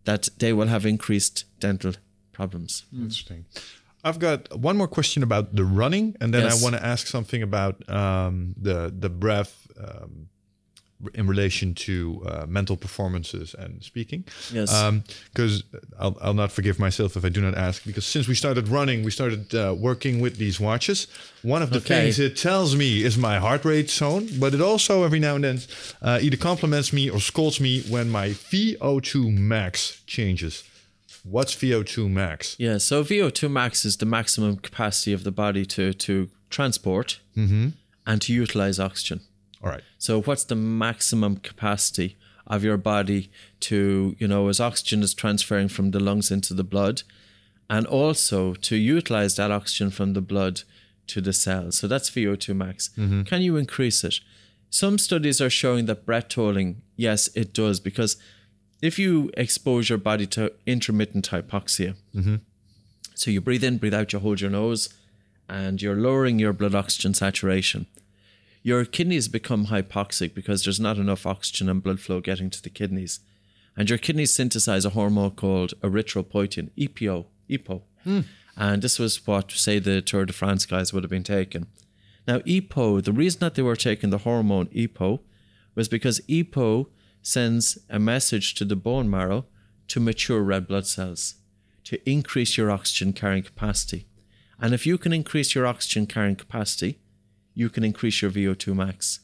that they will have increased dental problems. Interesting. I've got one more question about the running, and then Yes. I want to ask something about um, the the breath um, in relation to uh, mental performances and speaking. Yes. Because I'll, I'll not forgive myself if I do not ask. Because since we started running, we started uh, working with these watches. One of the Okay. things it tells me is my heart rate zone, but it also every now and then uh, either compliments me or scolds me when my VO2 max changes. What's VO2 max? Yeah, so VO2 max is the maximum capacity of the body to, to transport and to utilize oxygen. All right. So what's the maximum capacity of your body to, you know, as oxygen is transferring from the lungs into the blood and also to utilize that oxygen from the blood to the cells. So that's VO2 max. Mm-hmm. Can you increase it? Some studies are showing that breath holding, yes, it does, because if you expose your body to intermittent hypoxia, mm-hmm. so you breathe in, breathe out, you hold your nose, and you're lowering your blood oxygen saturation. Your kidneys become hypoxic because there's not enough oxygen and blood flow getting to the kidneys. And your kidneys synthesize a hormone called erythropoietin, EPO, EPO. Hmm. And this was what, say, the Tour de France guys would have been taking. Now, EPO, the reason that they were taking the hormone EPO was because EPO sends a message to the bone marrow to mature red blood cells to increase your oxygen carrying capacity. And if you can increase your oxygen carrying capacity, you can increase your VO2 max.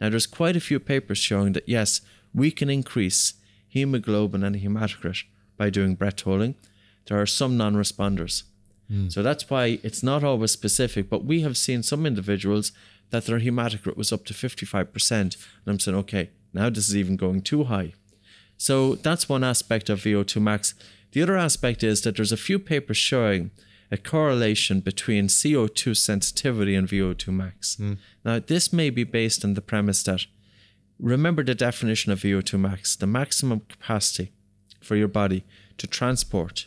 Now, there's quite a few papers showing that yes, we can increase hemoglobin and hematocrit by doing breath holding. There are some non responders. Hmm. So that's why it's not always specific, but we have seen some individuals that their hematocrit was up to 55%. And I'm saying, okay, now this is even going too high. So that's one aspect of VO2 max. The other aspect is that there's a few papers showing a correlation between CO2 sensitivity and VO2 max. Hmm. Now, this may be based on the premise that remember the definition of VO2 max, the maximum capacity for your body to transport,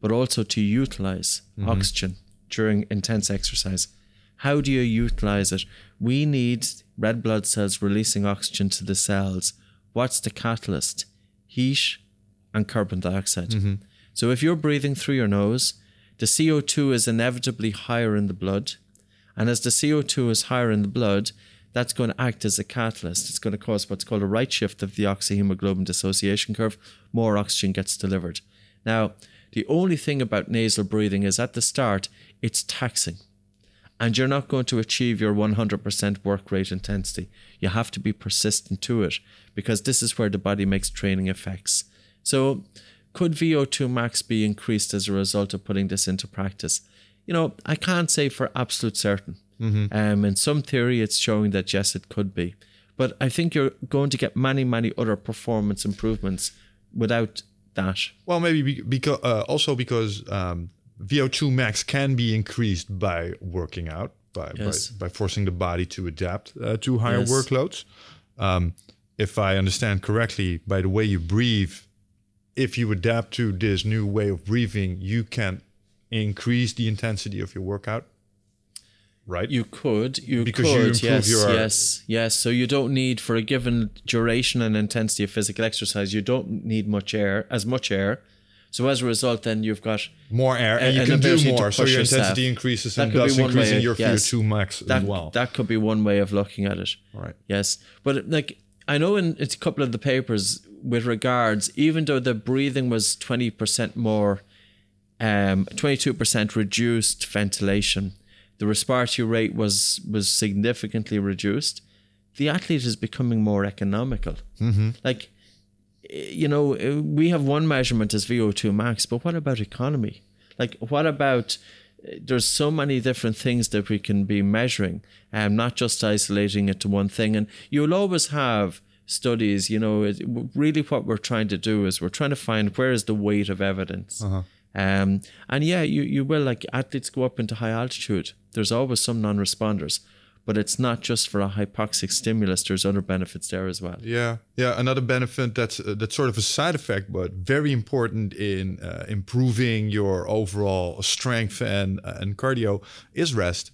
but also to utilize mm-hmm. oxygen during intense exercise. How do you utilize it? We need red blood cells releasing oxygen to the cells. What's the catalyst? Heat and carbon dioxide. Mm-hmm. So if you're breathing through your nose, the CO2 is inevitably higher in the blood. And as the CO2 is higher in the blood, that's going to act as a catalyst. It's going to cause what's called a right shift of the oxyhemoglobin dissociation curve. More oxygen gets delivered. Now, the only thing about nasal breathing is at the start, it's taxing. And you're not going to achieve your 100% work rate intensity. You have to be persistent to it because this is where the body makes training effects. So, could VO2 max be increased as a result of putting this into practice? You know, I can't say for absolute certain. Mm-hmm. Um, in some theory, it's showing that yes, it could be. But I think you're going to get many, many other performance improvements without that. Well, maybe because uh, also because um, VO2 max can be increased by working out, by, yes. by, by, forcing the body to adapt uh, to higher yes. workloads. Um, if I understand correctly, by the way you breathe, if you adapt to this new way of breathing, you can increase the intensity of your workout. Right? You could. You because could. You yes. Your, yes. Yes. So you don't need for a given duration and intensity of physical exercise. You don't need much air, as much air so as a result, then you've got more air, and you can do more. So your intensity increases, that and thus increasing your yes, VO2 max that, as well. That could be one way of looking at it. Right. Yes, but like I know in a couple of the papers with regards, even though the breathing was twenty percent more, um, twenty two percent reduced ventilation, the respiratory rate was was significantly reduced. The athlete is becoming more economical. Mm-hmm. Like you know, we have one measurement as VO2 max, but what about economy? Like, what about there's so many different things that we can be measuring, and um, not just isolating it to one thing. And you'll always have studies, you know, it, really what we're trying to do is we're trying to find where is the weight of evidence. Uh-huh. Um, and yeah, you, you will, like athletes go up into high altitude. There's always some non responders but it's not just for a hypoxic stimulus. There's other benefits there as well. Yeah, yeah. Another benefit that's uh, that's sort of a side effect, but very important in uh, improving your overall strength and uh, and cardio is rest.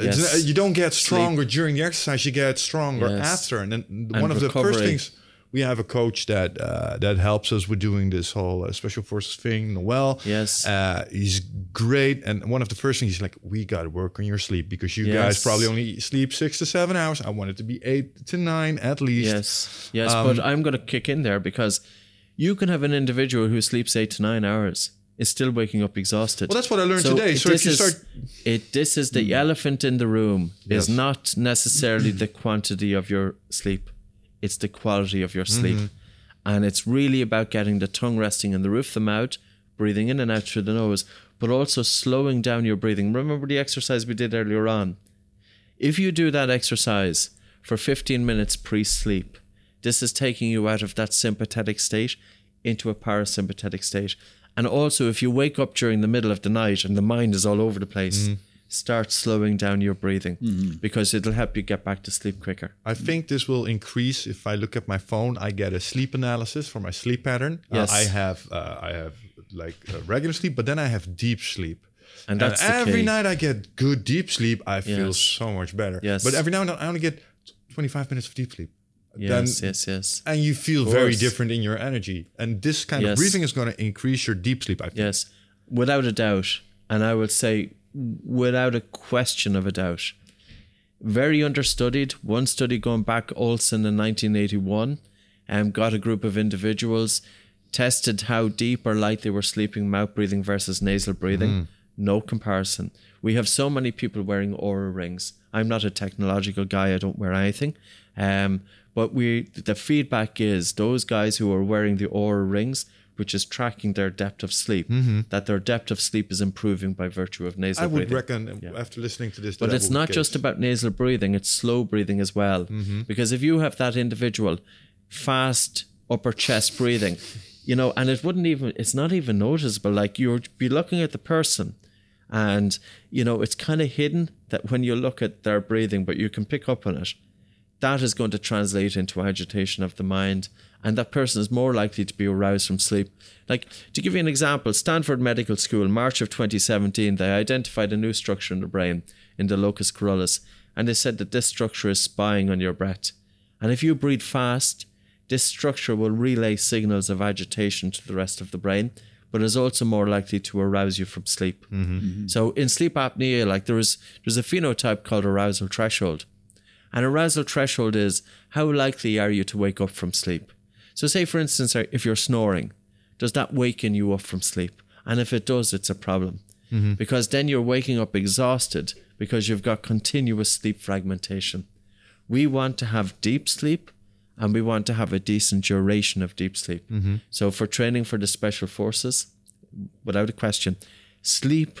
Yes. You don't get stronger Sleep. during the exercise; you get stronger yes. after. And then and one of recovery. the first things we have a coach that uh, that helps us with doing this whole uh, special forces thing. Noel, yes, uh, he's great. And one of the first things he's like, we got to work on your sleep because you yes. guys probably only sleep six to seven hours. I want it to be eight to nine at least. Yes, yes. Um, but I'm going to kick in there because you can have an individual who sleeps eight to nine hours is still waking up exhausted. Well, that's what I learned so today. So if you is, start, it this is the mm. elephant in the room yes. is not necessarily the quantity of your sleep it's the quality of your sleep. Mm-hmm. And it's really about getting the tongue resting in the roof of the mouth, breathing in and out through the nose, but also slowing down your breathing. Remember the exercise we did earlier on? If you do that exercise for 15 minutes pre sleep, this is taking you out of that sympathetic state into a parasympathetic state. And also, if you wake up during the middle of the night and the mind is all over the place, mm start slowing down your breathing mm-hmm. because it'll help you get back to sleep quicker. I think this will increase if I look at my phone. I get a sleep analysis for my sleep pattern. Uh, yes. Uh, I have uh, I have like regular sleep, but then I have deep sleep. And that's and every key. night I get good deep sleep. I feel yes. so much better. Yes. But every now and then I only get 25 minutes of deep sleep. Yes, then, yes, yes. And you feel very different in your energy. And this kind yes. of breathing is going to increase your deep sleep, I think. Yes, without a doubt. And I would say without a question of a doubt. Very understudied. One study going back Olson in 1981 um, got a group of individuals, tested how deep or light they were sleeping, mouth breathing versus nasal breathing. Mm. No comparison. We have so many people wearing Oura rings. I'm not a technological guy, I don't wear anything. Um, but we the feedback is those guys who are wearing the Oura rings which is tracking their depth of sleep, mm-hmm. that their depth of sleep is improving by virtue of nasal breathing. I would breathing. reckon, yeah. after listening to this, but it's not just about nasal breathing; it's slow breathing as well. Mm-hmm. Because if you have that individual fast upper chest breathing, you know, and it wouldn't even, it's not even noticeable. Like you'd be looking at the person, and you know, it's kind of hidden that when you look at their breathing, but you can pick up on it. That is going to translate into agitation of the mind and that person is more likely to be aroused from sleep. Like, to give you an example, Stanford Medical School, March of 2017, they identified a new structure in the brain, in the locus coeruleus, and they said that this structure is spying on your breath. And if you breathe fast, this structure will relay signals of agitation to the rest of the brain, but is also more likely to arouse you from sleep. Mm-hmm. Mm-hmm. So in sleep apnea, like there is there's a phenotype called arousal threshold. An arousal threshold is how likely are you to wake up from sleep? So, say for instance, uh, if you're snoring, does that waken you up from sleep? And if it does, it's a problem because then you're waking up exhausted because you've got continuous sleep fragmentation. We want to have deep sleep and we want to have a decent duration of deep sleep. So, for training for the special forces, without a question, sleep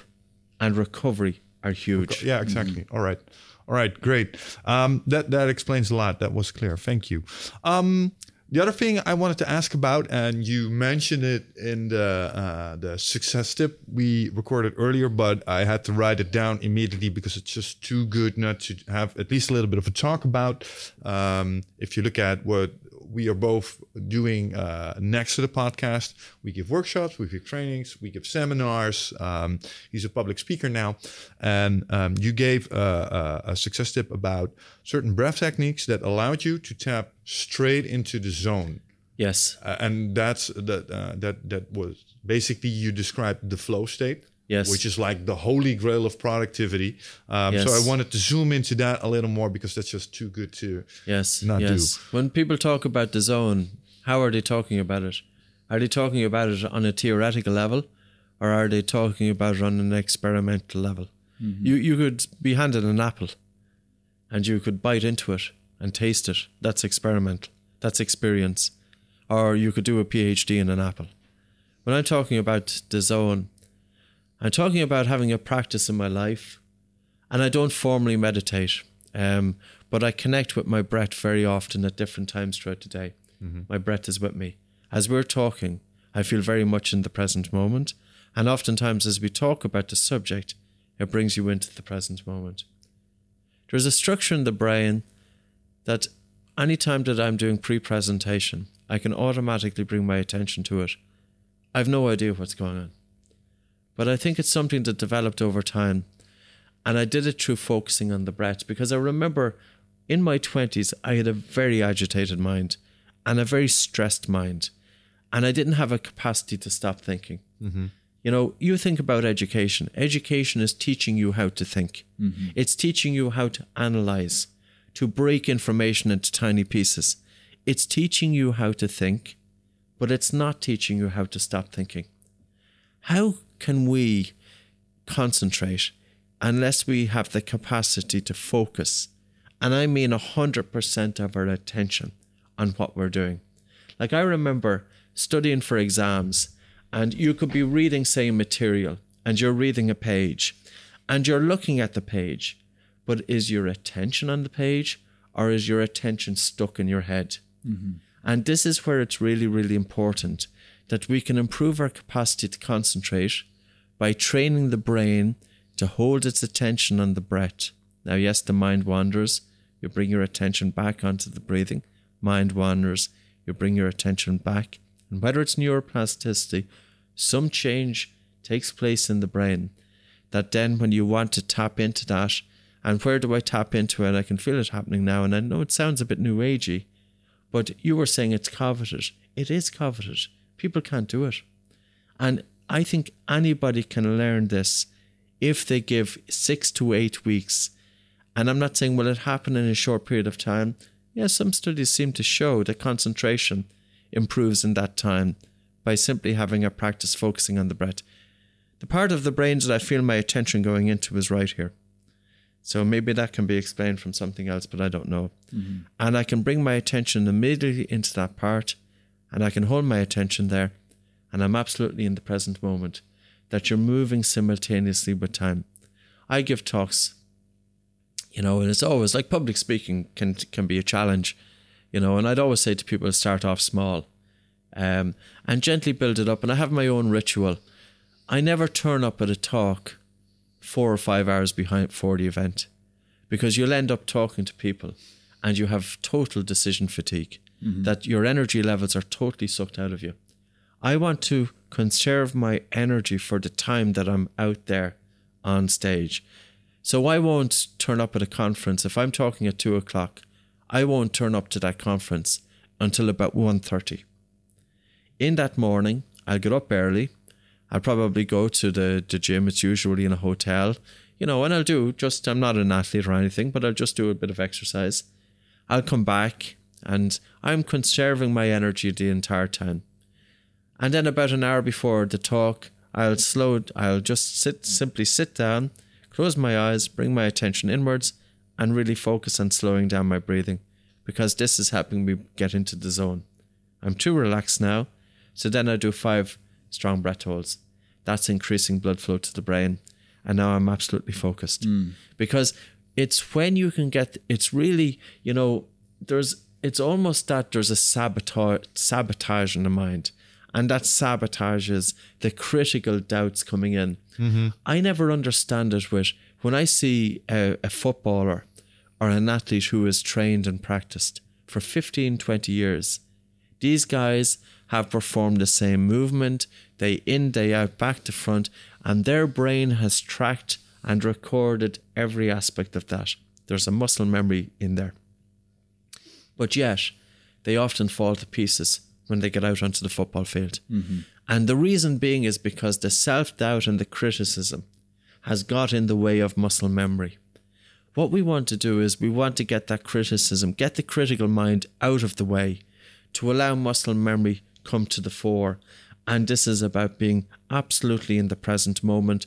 and recovery are huge. Yeah, exactly. All right. All right, great. Um, that that explains a lot. That was clear. Thank you. Um, the other thing I wanted to ask about, and you mentioned it in the uh, the success tip we recorded earlier, but I had to write it down immediately because it's just too good not to have at least a little bit of a talk about. Um, if you look at what we are both doing uh, next to the podcast. We give workshops, we give trainings, we give seminars. Um, he's a public speaker now. And um, you gave uh, a, a success tip about certain breath techniques that allowed you to tap straight into the zone. Yes. Uh, and that's that, uh, that, that was basically you described the flow state. Yes. Which is like the holy grail of productivity. Um, Yes. So I wanted to zoom into that a little more because that's just too good to Yes. not yes. When people talk about the zone, how are they talking about it? Are they talking about it on a theoretical level or are they talking about it on an experimental level? You you could be handed an apple and you could bite into it and taste it. That's experimental. That's experience. Or you could do a PhD in an apple. When I'm talking about the zone, I'm talking about having a practice in my life, and I don't formally meditate, um, but I connect with my breath very often at different times throughout the day. My breath is with me. As we're talking, I feel very much in the present moment, and oftentimes as we talk about the subject, it brings you into the present moment. There's a structure in the brain that anytime that I'm doing pre presentation, I can automatically bring my attention to it. I've no idea what's going on. But I think it's something that developed over time. And I did it through focusing on the breath because I remember in my 20s, I had a very agitated mind and a very stressed mind. And I didn't have a capacity to stop thinking. Mm-hmm. You know, you think about education. Education is teaching you how to think, mm-hmm. it's teaching you how to analyze, to break information into tiny pieces. It's teaching you how to think, but it's not teaching you how to stop thinking. How can we concentrate unless we have the capacity to focus? And I mean 100% of our attention on what we're doing. Like I remember studying for exams, and you could be reading, say, material, and you're reading a page, and you're looking at the page, but is your attention on the page or is your attention stuck in your head? Mm-hmm. And this is where it's really, really important that we can improve our capacity to concentrate by training the brain to hold its attention on the breath. Now, yes, the mind wanders. You bring your attention back onto the breathing. Mind wanders. You bring your attention back. And whether it's neuroplasticity, some change takes place in the brain that then when you want to tap into that, and where do I tap into it? I can feel it happening now. And I know it sounds a bit new agey, but you were saying it's coveted. It is coveted. People can't do it. And I think anybody can learn this if they give six to eight weeks. And I'm not saying will it happen in a short period of time. Yes, some studies seem to show that concentration improves in that time by simply having a practice focusing on the breath. The part of the brain that I feel my attention going into is right here. So maybe that can be explained from something else, but I don't know. Mm-hmm. And I can bring my attention immediately into that part and I can hold my attention there and I'm absolutely in the present moment that you're moving simultaneously with time. I give talks, you know, and it's always like public speaking can can be a challenge, you know, and I'd always say to people start off small um, and gently build it up. And I have my own ritual. I never turn up at a talk four or five hours behind for the event because you'll end up talking to people and you have total decision fatigue, Mm-hmm. that your energy levels are totally sucked out of you. I want to conserve my energy for the time that I'm out there on stage. So I won't turn up at a conference. If I'm talking at two o'clock, I won't turn up to that conference until about 1.30. In that morning, I'll get up early. I'll probably go to the, the gym. It's usually in a hotel. you know, and I'll do just, I'm not an athlete or anything, but I'll just do a bit of exercise. I'll come back and I'm conserving my energy the entire time. And then about an hour before the talk, I'll slow, I'll just sit, simply sit down, close my eyes, bring my attention inwards, and really focus on slowing down my breathing because this is helping me get into the zone. I'm too relaxed now, so then I do five strong breath holds. That's increasing blood flow to the brain, and now I'm absolutely focused hmm. because it's when you can get. It's really you know there's. It's almost that there's a sabotage sabotage in the mind, and that sabotages the critical doubts coming in. Mm-hmm. I never understand it with when I see a, a footballer or an athlete who has trained and practiced for 15, 20 years. These guys have performed the same movement day in, day out, back to front, and their brain has tracked and recorded every aspect of that. There's a muscle memory in there. But yet, they often fall to pieces when they get out onto the football field. Mm-hmm. And the reason being is because the self doubt and the criticism has got in the way of muscle memory. What we want to do is we want to get that criticism, get the critical mind out of the way to allow muscle memory come to the fore. And this is about being absolutely in the present moment.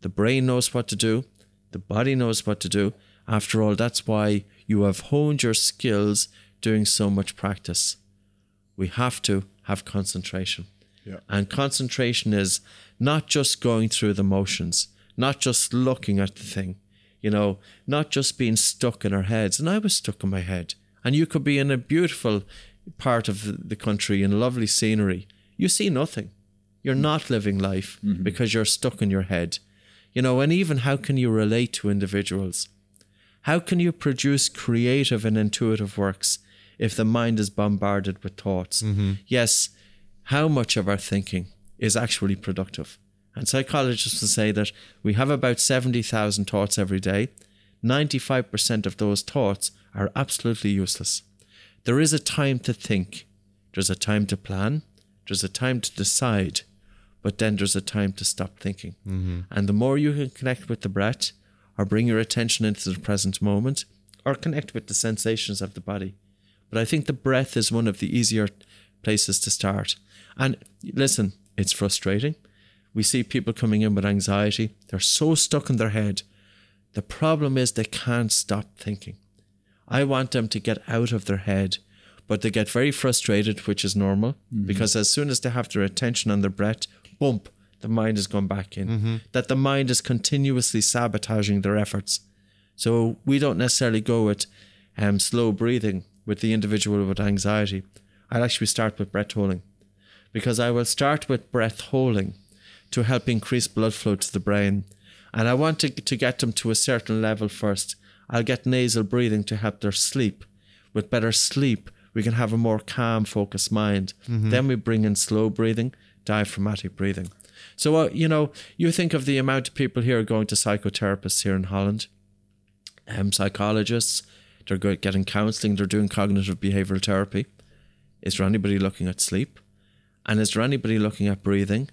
The brain knows what to do, the body knows what to do. After all, that's why you have honed your skills doing so much practice. We have to have concentration. Yeah. And concentration is not just going through the motions, not just looking at the thing, you know, not just being stuck in our heads. And I was stuck in my head. And you could be in a beautiful part of the country in lovely scenery. You see nothing. You're not living life mm-hmm. because you're stuck in your head. You know, and even how can you relate to individuals? How can you produce creative and intuitive works if the mind is bombarded with thoughts? Mm-hmm. Yes, how much of our thinking is actually productive? And psychologists will say that we have about 70,000 thoughts every day. 95% of those thoughts are absolutely useless. There is a time to think, there's a time to plan, there's a time to decide, but then there's a time to stop thinking. Mm-hmm. And the more you can connect with the breath, or bring your attention into the present moment, or connect with the sensations of the body. But I think the breath is one of the easier places to start. And listen, it's frustrating. We see people coming in with anxiety. They're so stuck in their head. The problem is they can't stop thinking. I want them to get out of their head, but they get very frustrated, which is normal because as soon as they have their attention on their breath, bump, the mind has gone back in. That the mind is continuously sabotaging their efforts. So we don't necessarily go with um, slow breathing with the individual with anxiety. I'll actually start with breath holding because I will start with breath holding to help increase blood flow to the brain. And I want to, to get them to a certain level first. I'll get nasal breathing to help their sleep. With better sleep, we can have a more calm, focused mind. Then we bring in slow breathing, diaphragmatic breathing. So, uh, you know, you think of the amount of people here going to psychotherapists here in Holland, um, psychologists, they're getting counseling, they're doing cognitive behavioral therapy. Is there anybody looking at sleep? And is there anybody looking at breathing?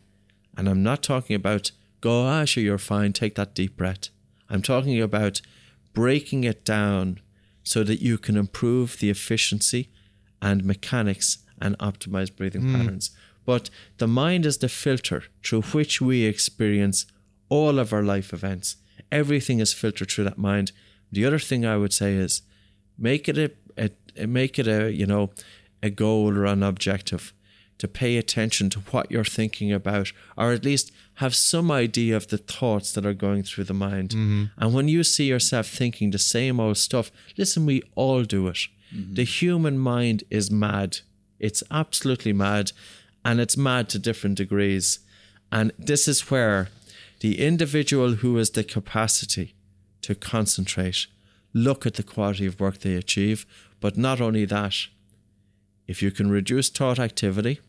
And I'm not talking about go, ah, sure, you're fine, take that deep breath. I'm talking about breaking it down so that you can improve the efficiency and mechanics and optimize breathing patterns. But the mind is the filter through which we experience all of our life events. Everything is filtered through that mind. The other thing I would say is make it a, a, a make it a you know a goal or an objective to pay attention to what you're thinking about, or at least have some idea of the thoughts that are going through the mind. Mm-hmm. And when you see yourself thinking the same old stuff, listen, we all do it. Mm-hmm. The human mind is mad. It's absolutely mad, and it's mad to different degrees. And this is where the individual who has the capacity to concentrate, look at the quality of work they achieve, but not only that, if you can reduce thought activity,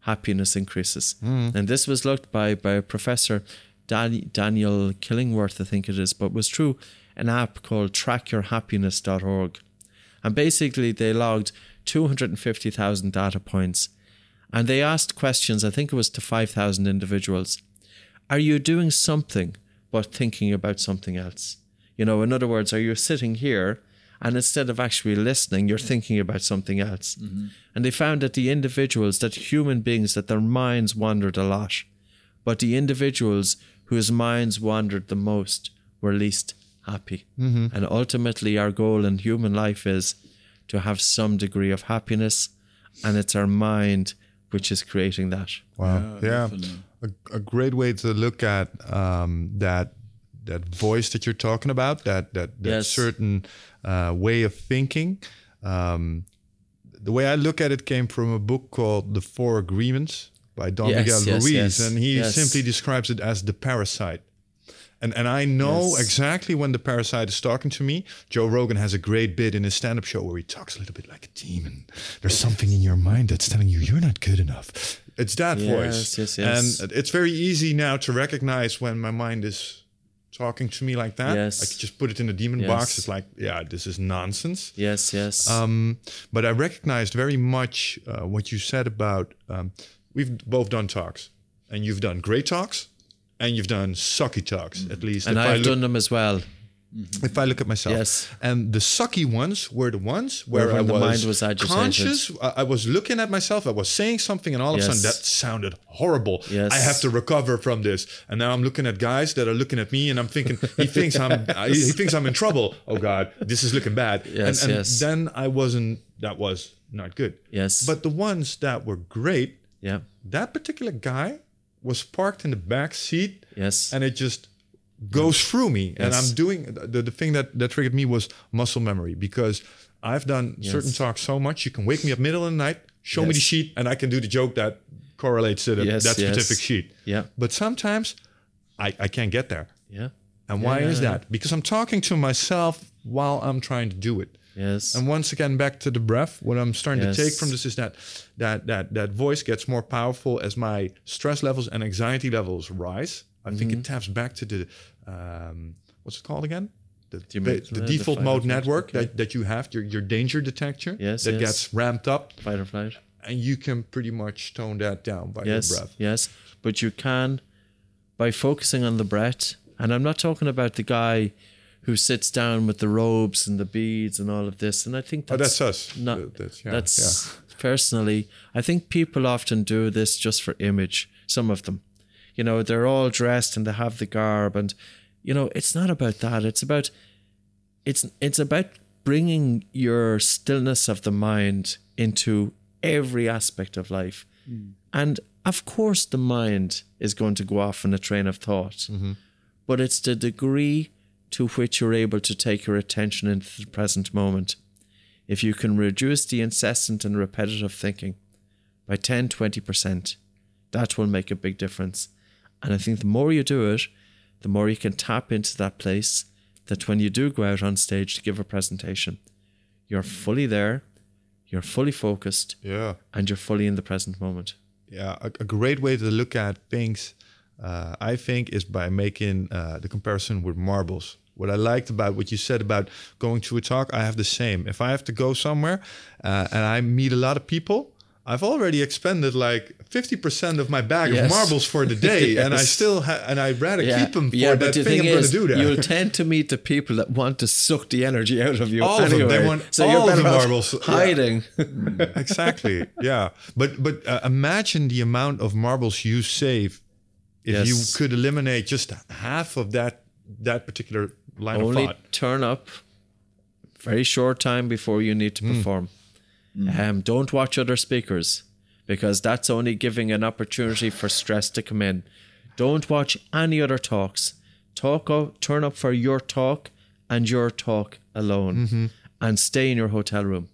happiness increases. Mm. And this was looked by by professor Dan, Daniel Killingsworth, I think it is, but was through an app called trackyourhappiness.org. And basically they logged 250,000 data points and they asked questions, I think it was to 5,000 individuals. Are you doing something but thinking about something else. You know, in other words, are you sitting here and instead of actually listening, you're mm-hmm. thinking about something else? Mm-hmm. And they found that the individuals, that human beings, that their minds wandered a lot, but the individuals whose minds wandered the most were least happy. Mm-hmm. And ultimately, our goal in human life is to have some degree of happiness, and it's our mind which is creating that. Wow. Yeah. definitely. A, a great way to look at um, that that voice that you're talking about, that that, that Yes. certain uh, way of thinking. Um, the way I look at it came from a book called The Four Agreements by Don Yes, Miguel yes, Ruiz, and he simply describes it as the parasite. And and I know Yes. exactly when the parasite is talking to me. Joe Rogan has a great bit in his stand-up show where he talks a little bit like a demon. There's something in your mind that's telling you you're not good enough. It's that Yes, voice. yes. And it's very easy now to recognize when my mind is talking to me like that. Yes. I could just put it in the demon Yes. box. It's like, yeah, this is nonsense. Yes, yes. Um, but I recognized very much uh, what you said about um, we've both done talks, and you've done great talks, and you've done sucky talks. At least, and I've look, done them as well. If I look at myself, Yes. and the sucky ones were the ones where, Where I was, was conscious. I was looking at myself. I was saying something, and all of a sudden that sounded horrible. Yes. I have to recover from this. And now I'm looking at guys that are looking at me, and I'm thinking he thinks I'm he he thinks I'm in trouble. Oh God, this is looking bad. Yes, and, and yes. then I wasn't. That was not good. Yes. But the ones that were great, yeah. that particular guy was parked in the back seat Yes. and it just goes through me and Yes. i'm doing the, the thing that that triggered me was muscle memory because i've done certain talks so much you can wake me up middle of the night show me the sheet and i can do the joke that correlates to the, Yes, that yes. specific sheet yeah. but sometimes i i can't get there Yeah. and why Yeah, is yeah, that because i'm talking to myself while i'm trying to do it Yes. and once again, back to the breath. What I'm starting to take from this is that that that that voice gets more powerful as my stress levels and anxiety levels rise. I think Mm-hmm. it taps back to the um, what's it called again? The, the, the the default fight mode network okay. that, that you have, your your danger detector Yes, that yes. gets ramped up, Fight or flight. and you can pretty much tone that down by Yes. your breath. Yes. But you can, by focusing on the breath, and I'm not talking about the guy who sits down with the robes and the beads and all of this. And I think Oh, that's, that's us. Not, that's- yeah, that's personally, I think people often do this just for image. Some of them, you know, they're all dressed and they have the garb, and you know, it's not about that. It's about it's it's about bringing your stillness of the mind into every aspect of life, mm. and of course, the mind is going to go off in a train of thought, mm-hmm. but it's the degree to which you're able to take your attention into the present moment if you can reduce the incessant and repetitive thinking by 10 20%, that will make a big difference. And I think the more you do it, the more you can tap into that place that when you do go out on stage to give a presentation, you're fully there, you're fully focused, Yeah. and you're fully in the present moment. yeah, a, a great way to look at things, uh, I think, is by making uh, the comparison with marbles. What I liked about what you said about going to a talk, I have the same. If I have to go somewhere uh, and I meet a lot of people, I've already expended like fifty percent of my bag Yes. of marbles for the day, and I still ha- and I'd rather keep them for yeah, that the thing, thing I'm going to do that. you'll tend to meet the people that want to suck the energy out of you. All of them. anyway. They want so all you're the marbles. Yeah. hiding. exactly. Yeah, but but uh, imagine the amount of marbles you save if Yes. you could eliminate just half of that that particular line Only of thought. Only turn up very short time before you need to perform. Um, don't watch other speakers because that's only giving an opportunity for stress to come in. Don't watch any other talks. Talk up, turn up for your talk and your talk alone, and stay in your hotel room,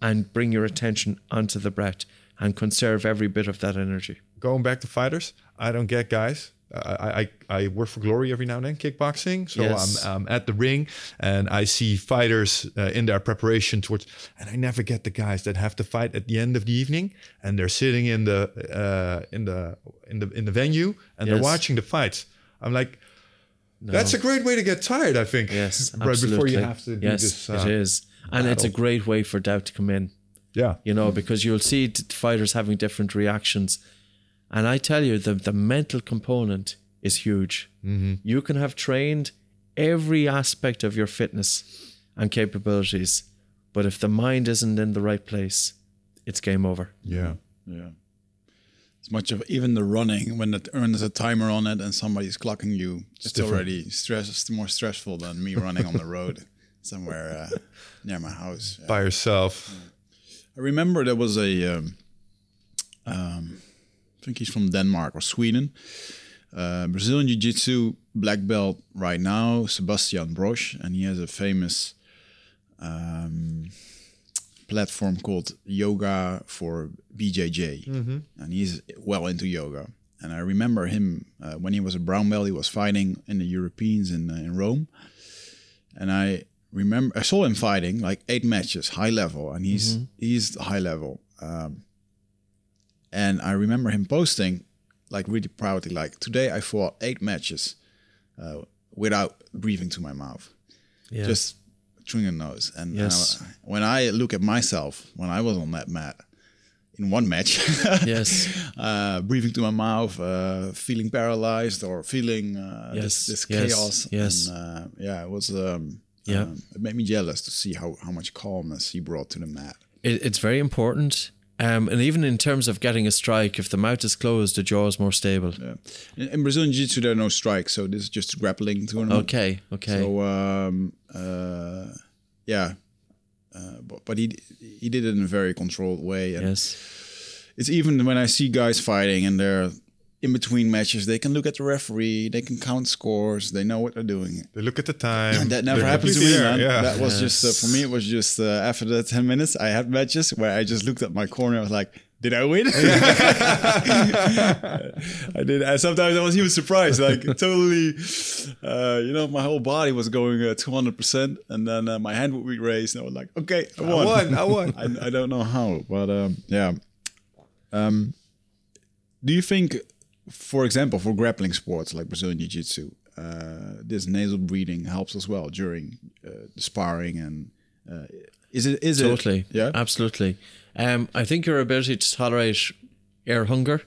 and bring your attention onto the breath and conserve every bit of that energy. Going back to fighters, I don't get guys. I, I I work for Glory every now and then, kickboxing. So Yes. I'm, I'm at the ring and I see fighters uh, in their preparation towards, and I never get the guys that have to fight at the end of the evening and they're sitting in the uh, in the in the in the venue and they're watching the fights. I'm like, that's a great way to get tired. I think. Yes, right absolutely. before you have to do yes, this. it is, and it's a great way for doubt to come in. Yeah. you know, because you'll see fighters having different reactions. And I tell you, the, the mental component is huge. You can have trained every aspect of your fitness and capabilities, but if the mind isn't in the right place, it's game over. Yeah. Yeah. As much of even the running when it earns a timer on it and somebody's clocking you, it's, different. already stress. It's more stressful than me running on the road somewhere uh, near my house. Yeah. By yourself. I remember there was a, um, um, I think he's from Denmark or Sweden, uh, Brazilian Jiu Jitsu black belt right now, Sebastian Brosche, and he has a famous um, platform called Yoga for BJJ, and he's well into yoga. And I remember him uh, when he was a brown belt, he was fighting in the Europeans in uh, in Rome, and I remember I saw him fighting like eight matches, high level, and he's he's high level. Um, and I remember him posting like really proudly, like today I fought eight matches uh, without breathing to my mouth, Yeah. just chewing a nose. And, and I- when I look at myself when I was on that mat in one match, yes. uh, breathing to my mouth, uh, feeling paralyzed or feeling uh, Yes, this, this yes, chaos. yes. And, uh, yeah, it was. Um, Yeah. um, it made me jealous to see how, how much calmness he brought to the mat. It, it's very important. Um, and even in terms of getting a strike, if the mouth is closed, the jaw is more stable. Yeah. In, in Brazilian Jiu Jitsu, there are no strikes, so this is just grappling tournament. Okay, okay. So um, uh, yeah, uh, but, but he he did it in a very controlled way, and yes. it's even when I see guys fighting and they're in between matches, they can look at the referee, they can count scores, they know what they're doing. They look at the time. And that never happened to me, man. Yeah. That was just uh, for me. It was just uh, after the ten minutes, I had matches where I just looked at my corner. I was like, "Did I win?" I did. And sometimes I was even surprised, like totally. Uh, you know, my whole body was going two hundred percent, and then uh, my hand would be raised, and I was like, "Okay, I I won." won. I won. I, I don't know how, but um, yeah. Um, do you think, for example, for grappling sports like Brazilian Jiu Jitsu, uh, this nasal breathing helps as well during uh, the sparring and uh, is it is Totally. it yeah Absolutely. Um, I think your ability to tolerate air hunger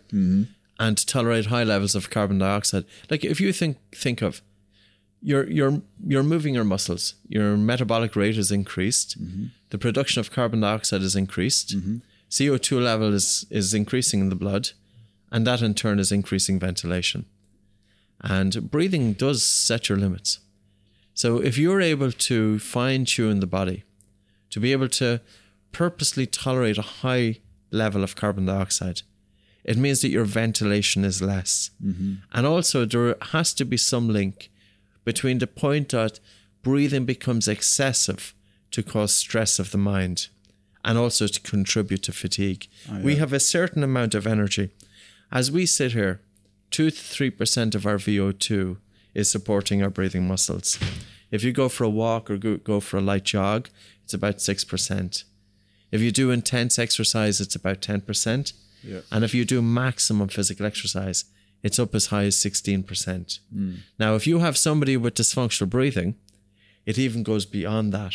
and to tolerate high levels of carbon dioxide. Like if you think think of you're you're you're moving your muscles, your metabolic rate is increased, the production of carbon dioxide is increased, CO two level is is increasing in the blood, and that in turn is increasing ventilation. And breathing does set your limits. So if you're able to fine tune the body, to be able to purposely tolerate a high level of carbon dioxide, it means that your ventilation is less. Mm-hmm. And also, there has to be some link between the point that breathing becomes excessive to cause stress of the mind and also to contribute to fatigue. Oh, we have a certain amount of energy. As we sit here, 2 to 3% of our VO2 is supporting our breathing muscles. If you go for a walk or go, for a light jog, it's about 6%. If you do intense exercise, it's about 10%. Yeah. And if you do maximum physical exercise, it's up as high as 16%. Hmm. Now, if you have somebody with dysfunctional breathing, it even goes beyond that.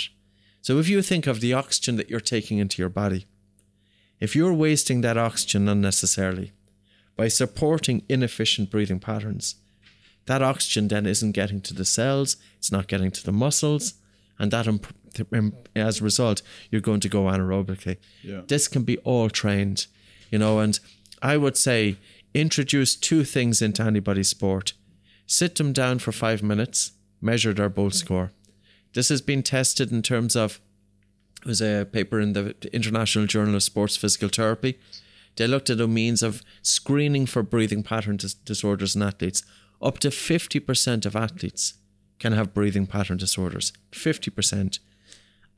So if you think of the oxygen that you're taking into your body, if you're wasting that oxygen unnecessarily by supporting inefficient breathing patterns, that oxygen then isn't getting to the cells, it's not getting to the muscles, and that imp- im- as a result, you're going to go anaerobically. Yeah. This can be all trained, you know, and I would say introduce two things into anybody's sport. Sit them down for five minutes, measure their BOLT score. This has been tested in terms of it was a paper in the International Journal of Sports Physical Therapy. They looked at a means of screening for breathing pattern dis- disorders in athletes. Up to 50% of athletes can have breathing pattern disorders. 50%.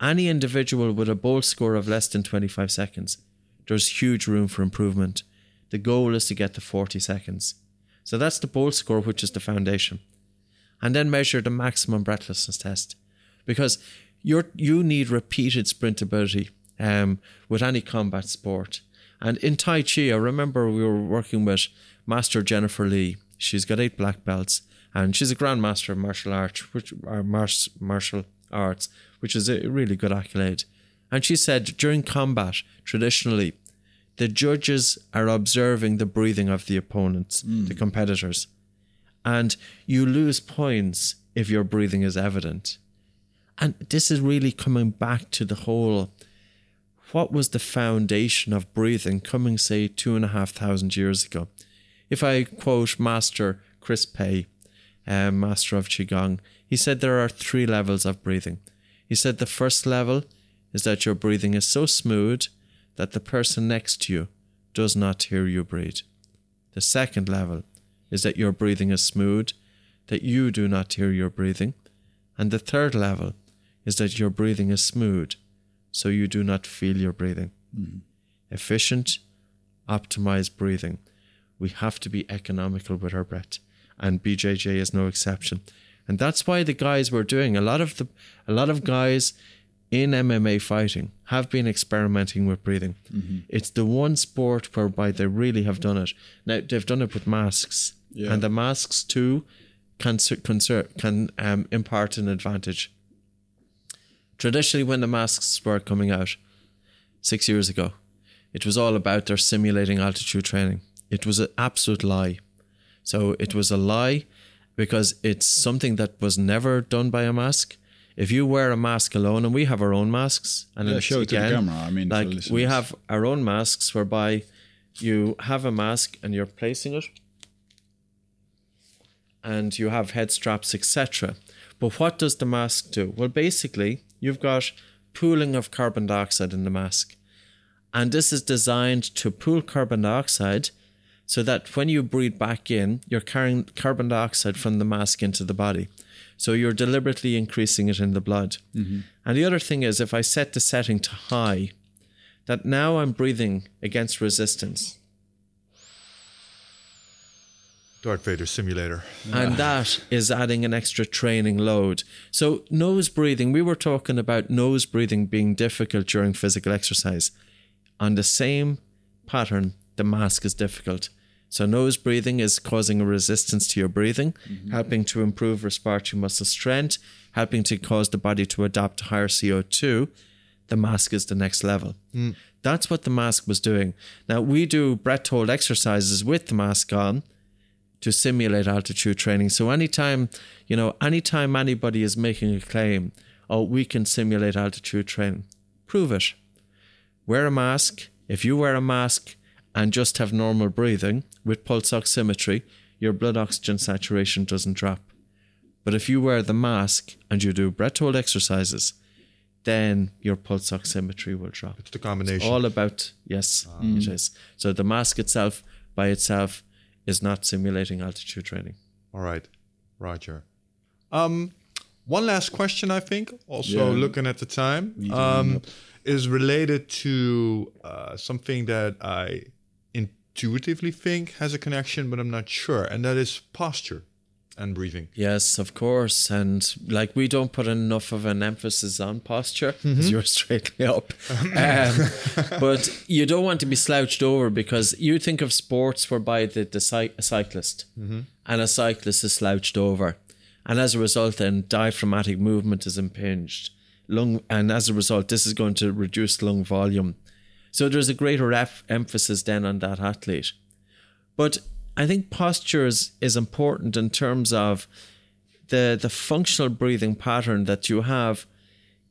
Any individual with a BOLT score of less than 25 seconds, there's huge room for improvement. The goal is to get to 40 seconds. So that's the BOLT score, which is the foundation. And then measure the maximum breathlessness test. Because you're, you need repeated sprintability um, with any combat sport. And in Tai Chi, I remember we were working with Master Jennifer Lee. She's got eight black belts, and she's a grandmaster of martial arts, which uh, are martial arts, which is a really good accolade. And she said during combat, traditionally, the judges are observing the breathing of the opponents, hmm. the competitors, And you lose points if your breathing is evident. And this is really coming back to the whole what was the foundation of breathing coming, say, two and a half thousand years ago? If I quote Master Chris Pei, uh, Master of Qigong, he said there are three levels of breathing. He said the first level is that your breathing is so smooth that the person next to you does not hear you breathe. The second level is that your breathing is smooth, that you do not hear your breathing. And the third level is that your breathing is smooth, so you do not feel your breathing. Efficient, optimized breathing. We have to be economical with our breath, and BJJ is no exception. And that's why the guys were doing a lot of the a lot of guys in MMA fighting have been experimenting with breathing. It's the one sport whereby they really have done it. Now they've done it with masks, Yeah. and the masks too can can um, impart an advantage. Traditionally, when the masks were coming out six years ago, it was all about their simulating altitude training. It was an absolute lie. So it was a lie because it's something that was never done by a mask. If you wear a mask alone, and we have our own masks, and Yeah, show it to the camera, I mean, like we have our own masks whereby you have a mask and you're placing it, and you have head straps, etc. But what does the mask do? Well, basically, you've got pooling of carbon dioxide in the mask. And this is designed to pool carbon dioxide so that when you breathe back in, you're carrying carbon dioxide from the mask into the body. So you're deliberately increasing it in the blood. Mm-hmm. And the other thing is, if I set the setting to high, that now I'm breathing against resistance. Darth Vader simulator. And that is adding an extra training load. So, nose breathing, we were talking about nose breathing being difficult during physical exercise. On the same pattern, the mask is difficult. So, nose breathing is causing a resistance to your breathing, mm-hmm. helping to improve respiratory muscle strength, helping to cause the body to adapt to higher CO2. The mask is the next level. Mm. That's what the mask was doing. Now, we do breath hold exercises with the mask on to simulate altitude training. So anytime, you know, anytime anybody is making a claim, oh, we can simulate altitude training, prove it. Wear a mask. If you wear a mask and just have normal breathing with pulse oximetry, your blood oxygen saturation doesn't drop. But if you wear the mask and you do breath hold exercises, then your pulse oximetry will drop It's the combination. It's all about yes ah. it is so the mask itself by itself is not simulating altitude training All right, Roger. Um, one last question, I think. Also, Yeah. looking at the time, Need to round um, is related to uh, something that I intuitively think has a connection, but I'm not sure, and that is posture and breathing. yes of course and like we don't put enough of an emphasis on posture because you're straightly up. Um, but you don't want to be slouched over because you think of sports whereby the, the cy- a cyclist and a cyclist is slouched over and as a result then diaphragmatic movement is impinged. Lung and as a result this is going to reduce lung volume. So there's a greater emphasis then on that athlete. But I think posture is, is important in terms of the the functional breathing pattern that you have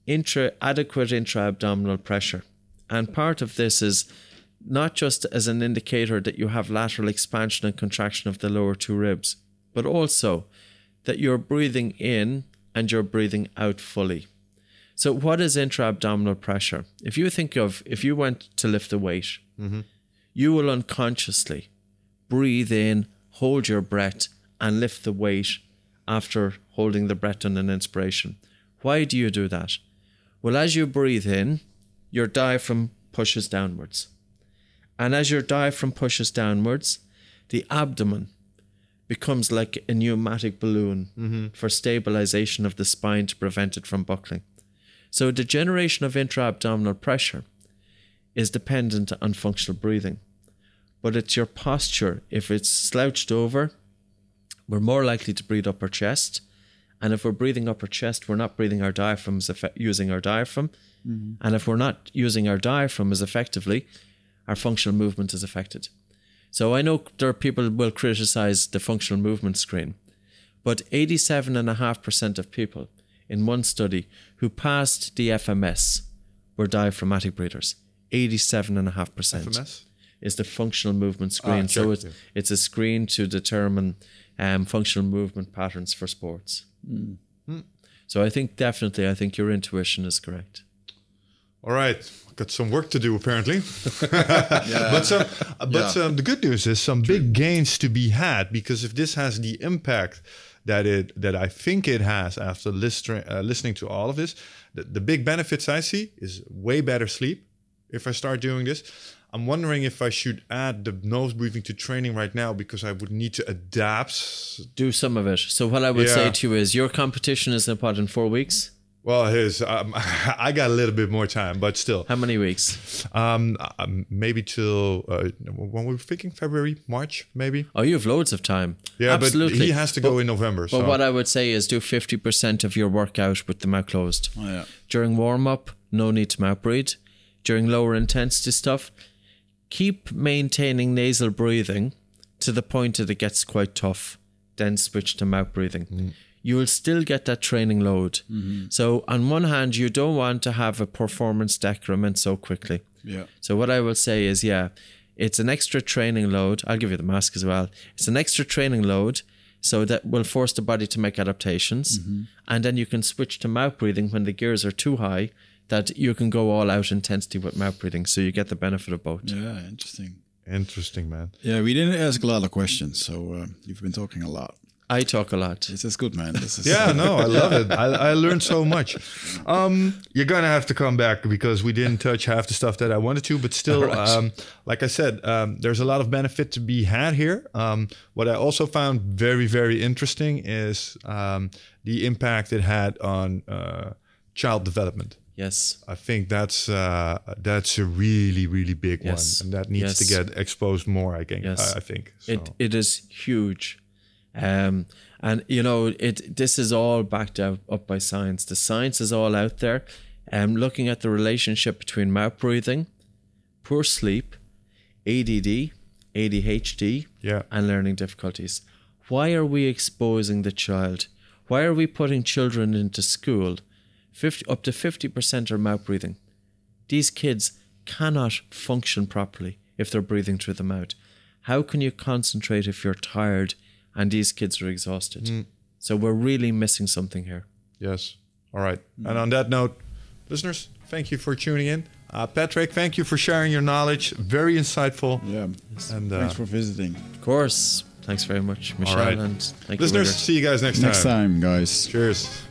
intra adequate intra-abdominal pressure. And part of this is not just as an indicator that you have lateral expansion and contraction of the lower two ribs, but also that you're breathing in and you're breathing out fully. So what is intra-abdominal pressure? If you think of if you went to lift a weight, mm-hmm. you will unconsciously breathe in, hold your breath, and lift the weight after holding the breath on an inspiration. Why do you do that? Well, as you breathe in, your diaphragm pushes downwards. And as your diaphragm pushes downwards, the abdomen becomes like a pneumatic balloon mm-hmm. for stabilization of the spine to prevent it from buckling. So the generation of intra abdominal pressure is dependent on functional breathing but it's your posture. If it's slouched over, we're more likely to breathe upper chest. And if we're breathing upper chest, we're not breathing our diaphragm as effe- using our diaphragm. Mm-hmm. And if we're not using our diaphragm as effectively, our functional movement is affected. So I know there are people will criticize the functional movement screen. But 87.5% of people in one study who passed the FMS were diaphragmatic breathers. 87.5% FMS? Is the functional movement screen. Ah, so it's, yeah. it's a screen to determine um, functional movement patterns for sports. Hmm. So I think definitely, I think your intuition is correct. All right, got some work to do apparently. But some, but Yeah. um, the good news is some big gains to be had because if this has the impact that it that I think it has after listening uh, listening to all of this, the, the big benefits I see is way better sleep if I start doing this. I'm wondering if I should add the nose breathing to training right now because I would need to adapt. Do some of it. So what I would say to you is your competition is in what in four weeks. Well, his um, I got a little bit more time, but still, How many weeks? um, um, maybe till uh, when we're thinking February, March, maybe. Oh, you have loads of time. Yeah, absolutely. but he has to go in November. But so. what I would say is do fifty percent of your workout with the mouth closed. Oh, yeah. During warm up, no need to mouth breathe. During lower intensity stuff, keep maintaining nasal breathing to the point that it gets quite tough. Then switch to mouth breathing. Mm-hmm. You will still get that training load. Mm-hmm. So on one hand, you don't want to have a performance decrement so quickly. Yeah. So what I will say is, yeah, it's an extra training load. I'll give you the mask as well. It's an extra training load, so that will force the body to make adaptations, mm-hmm. and then you can switch to mouth breathing when the gears are too high. That you can go all out intensity with mouth breathing, so you get the benefit of both. Yeah, interesting. Interesting, man. Yeah, we didn't ask a lot of questions, so uh, you've been talking a lot. I talk a lot. This is good, man. This is Yeah, no, I love it. I, I learned so much. Um, you're gonna have to come back because we didn't touch half the stuff that I wanted to, but still, Right. um, like I said, um, there's a lot of benefit to be had here. Um, what I also found very, very interesting is um, the impact it had on uh, child development. Yes. I think that's uh, that's a really, really big Yes. one, and that needs to get exposed more. I think. Yes. I, I think. So. It it is huge, um, and you know it. This is all backed up, up by science. The science is all out there. Um, looking at the relationship between mouth breathing, poor sleep, ADD, ADHD, Yeah. and learning difficulties. Why are we exposing the child? Why are we putting children into school? 50, up to fifty percent are mouth breathing. These kids cannot function properly if they're breathing through the mouth. How can you concentrate if you're tired and these kids are exhausted? So we're really missing something here. Yes. All right. And on that note, listeners, thank you for tuning in. Uh, Patrick, thank you for sharing your knowledge. Very insightful. Yeah. And uh, Thanks for visiting. Of course. Thanks very much, Michelle, right. and thank listeners, you. See you guys next, time. Next time, guys. Cheers.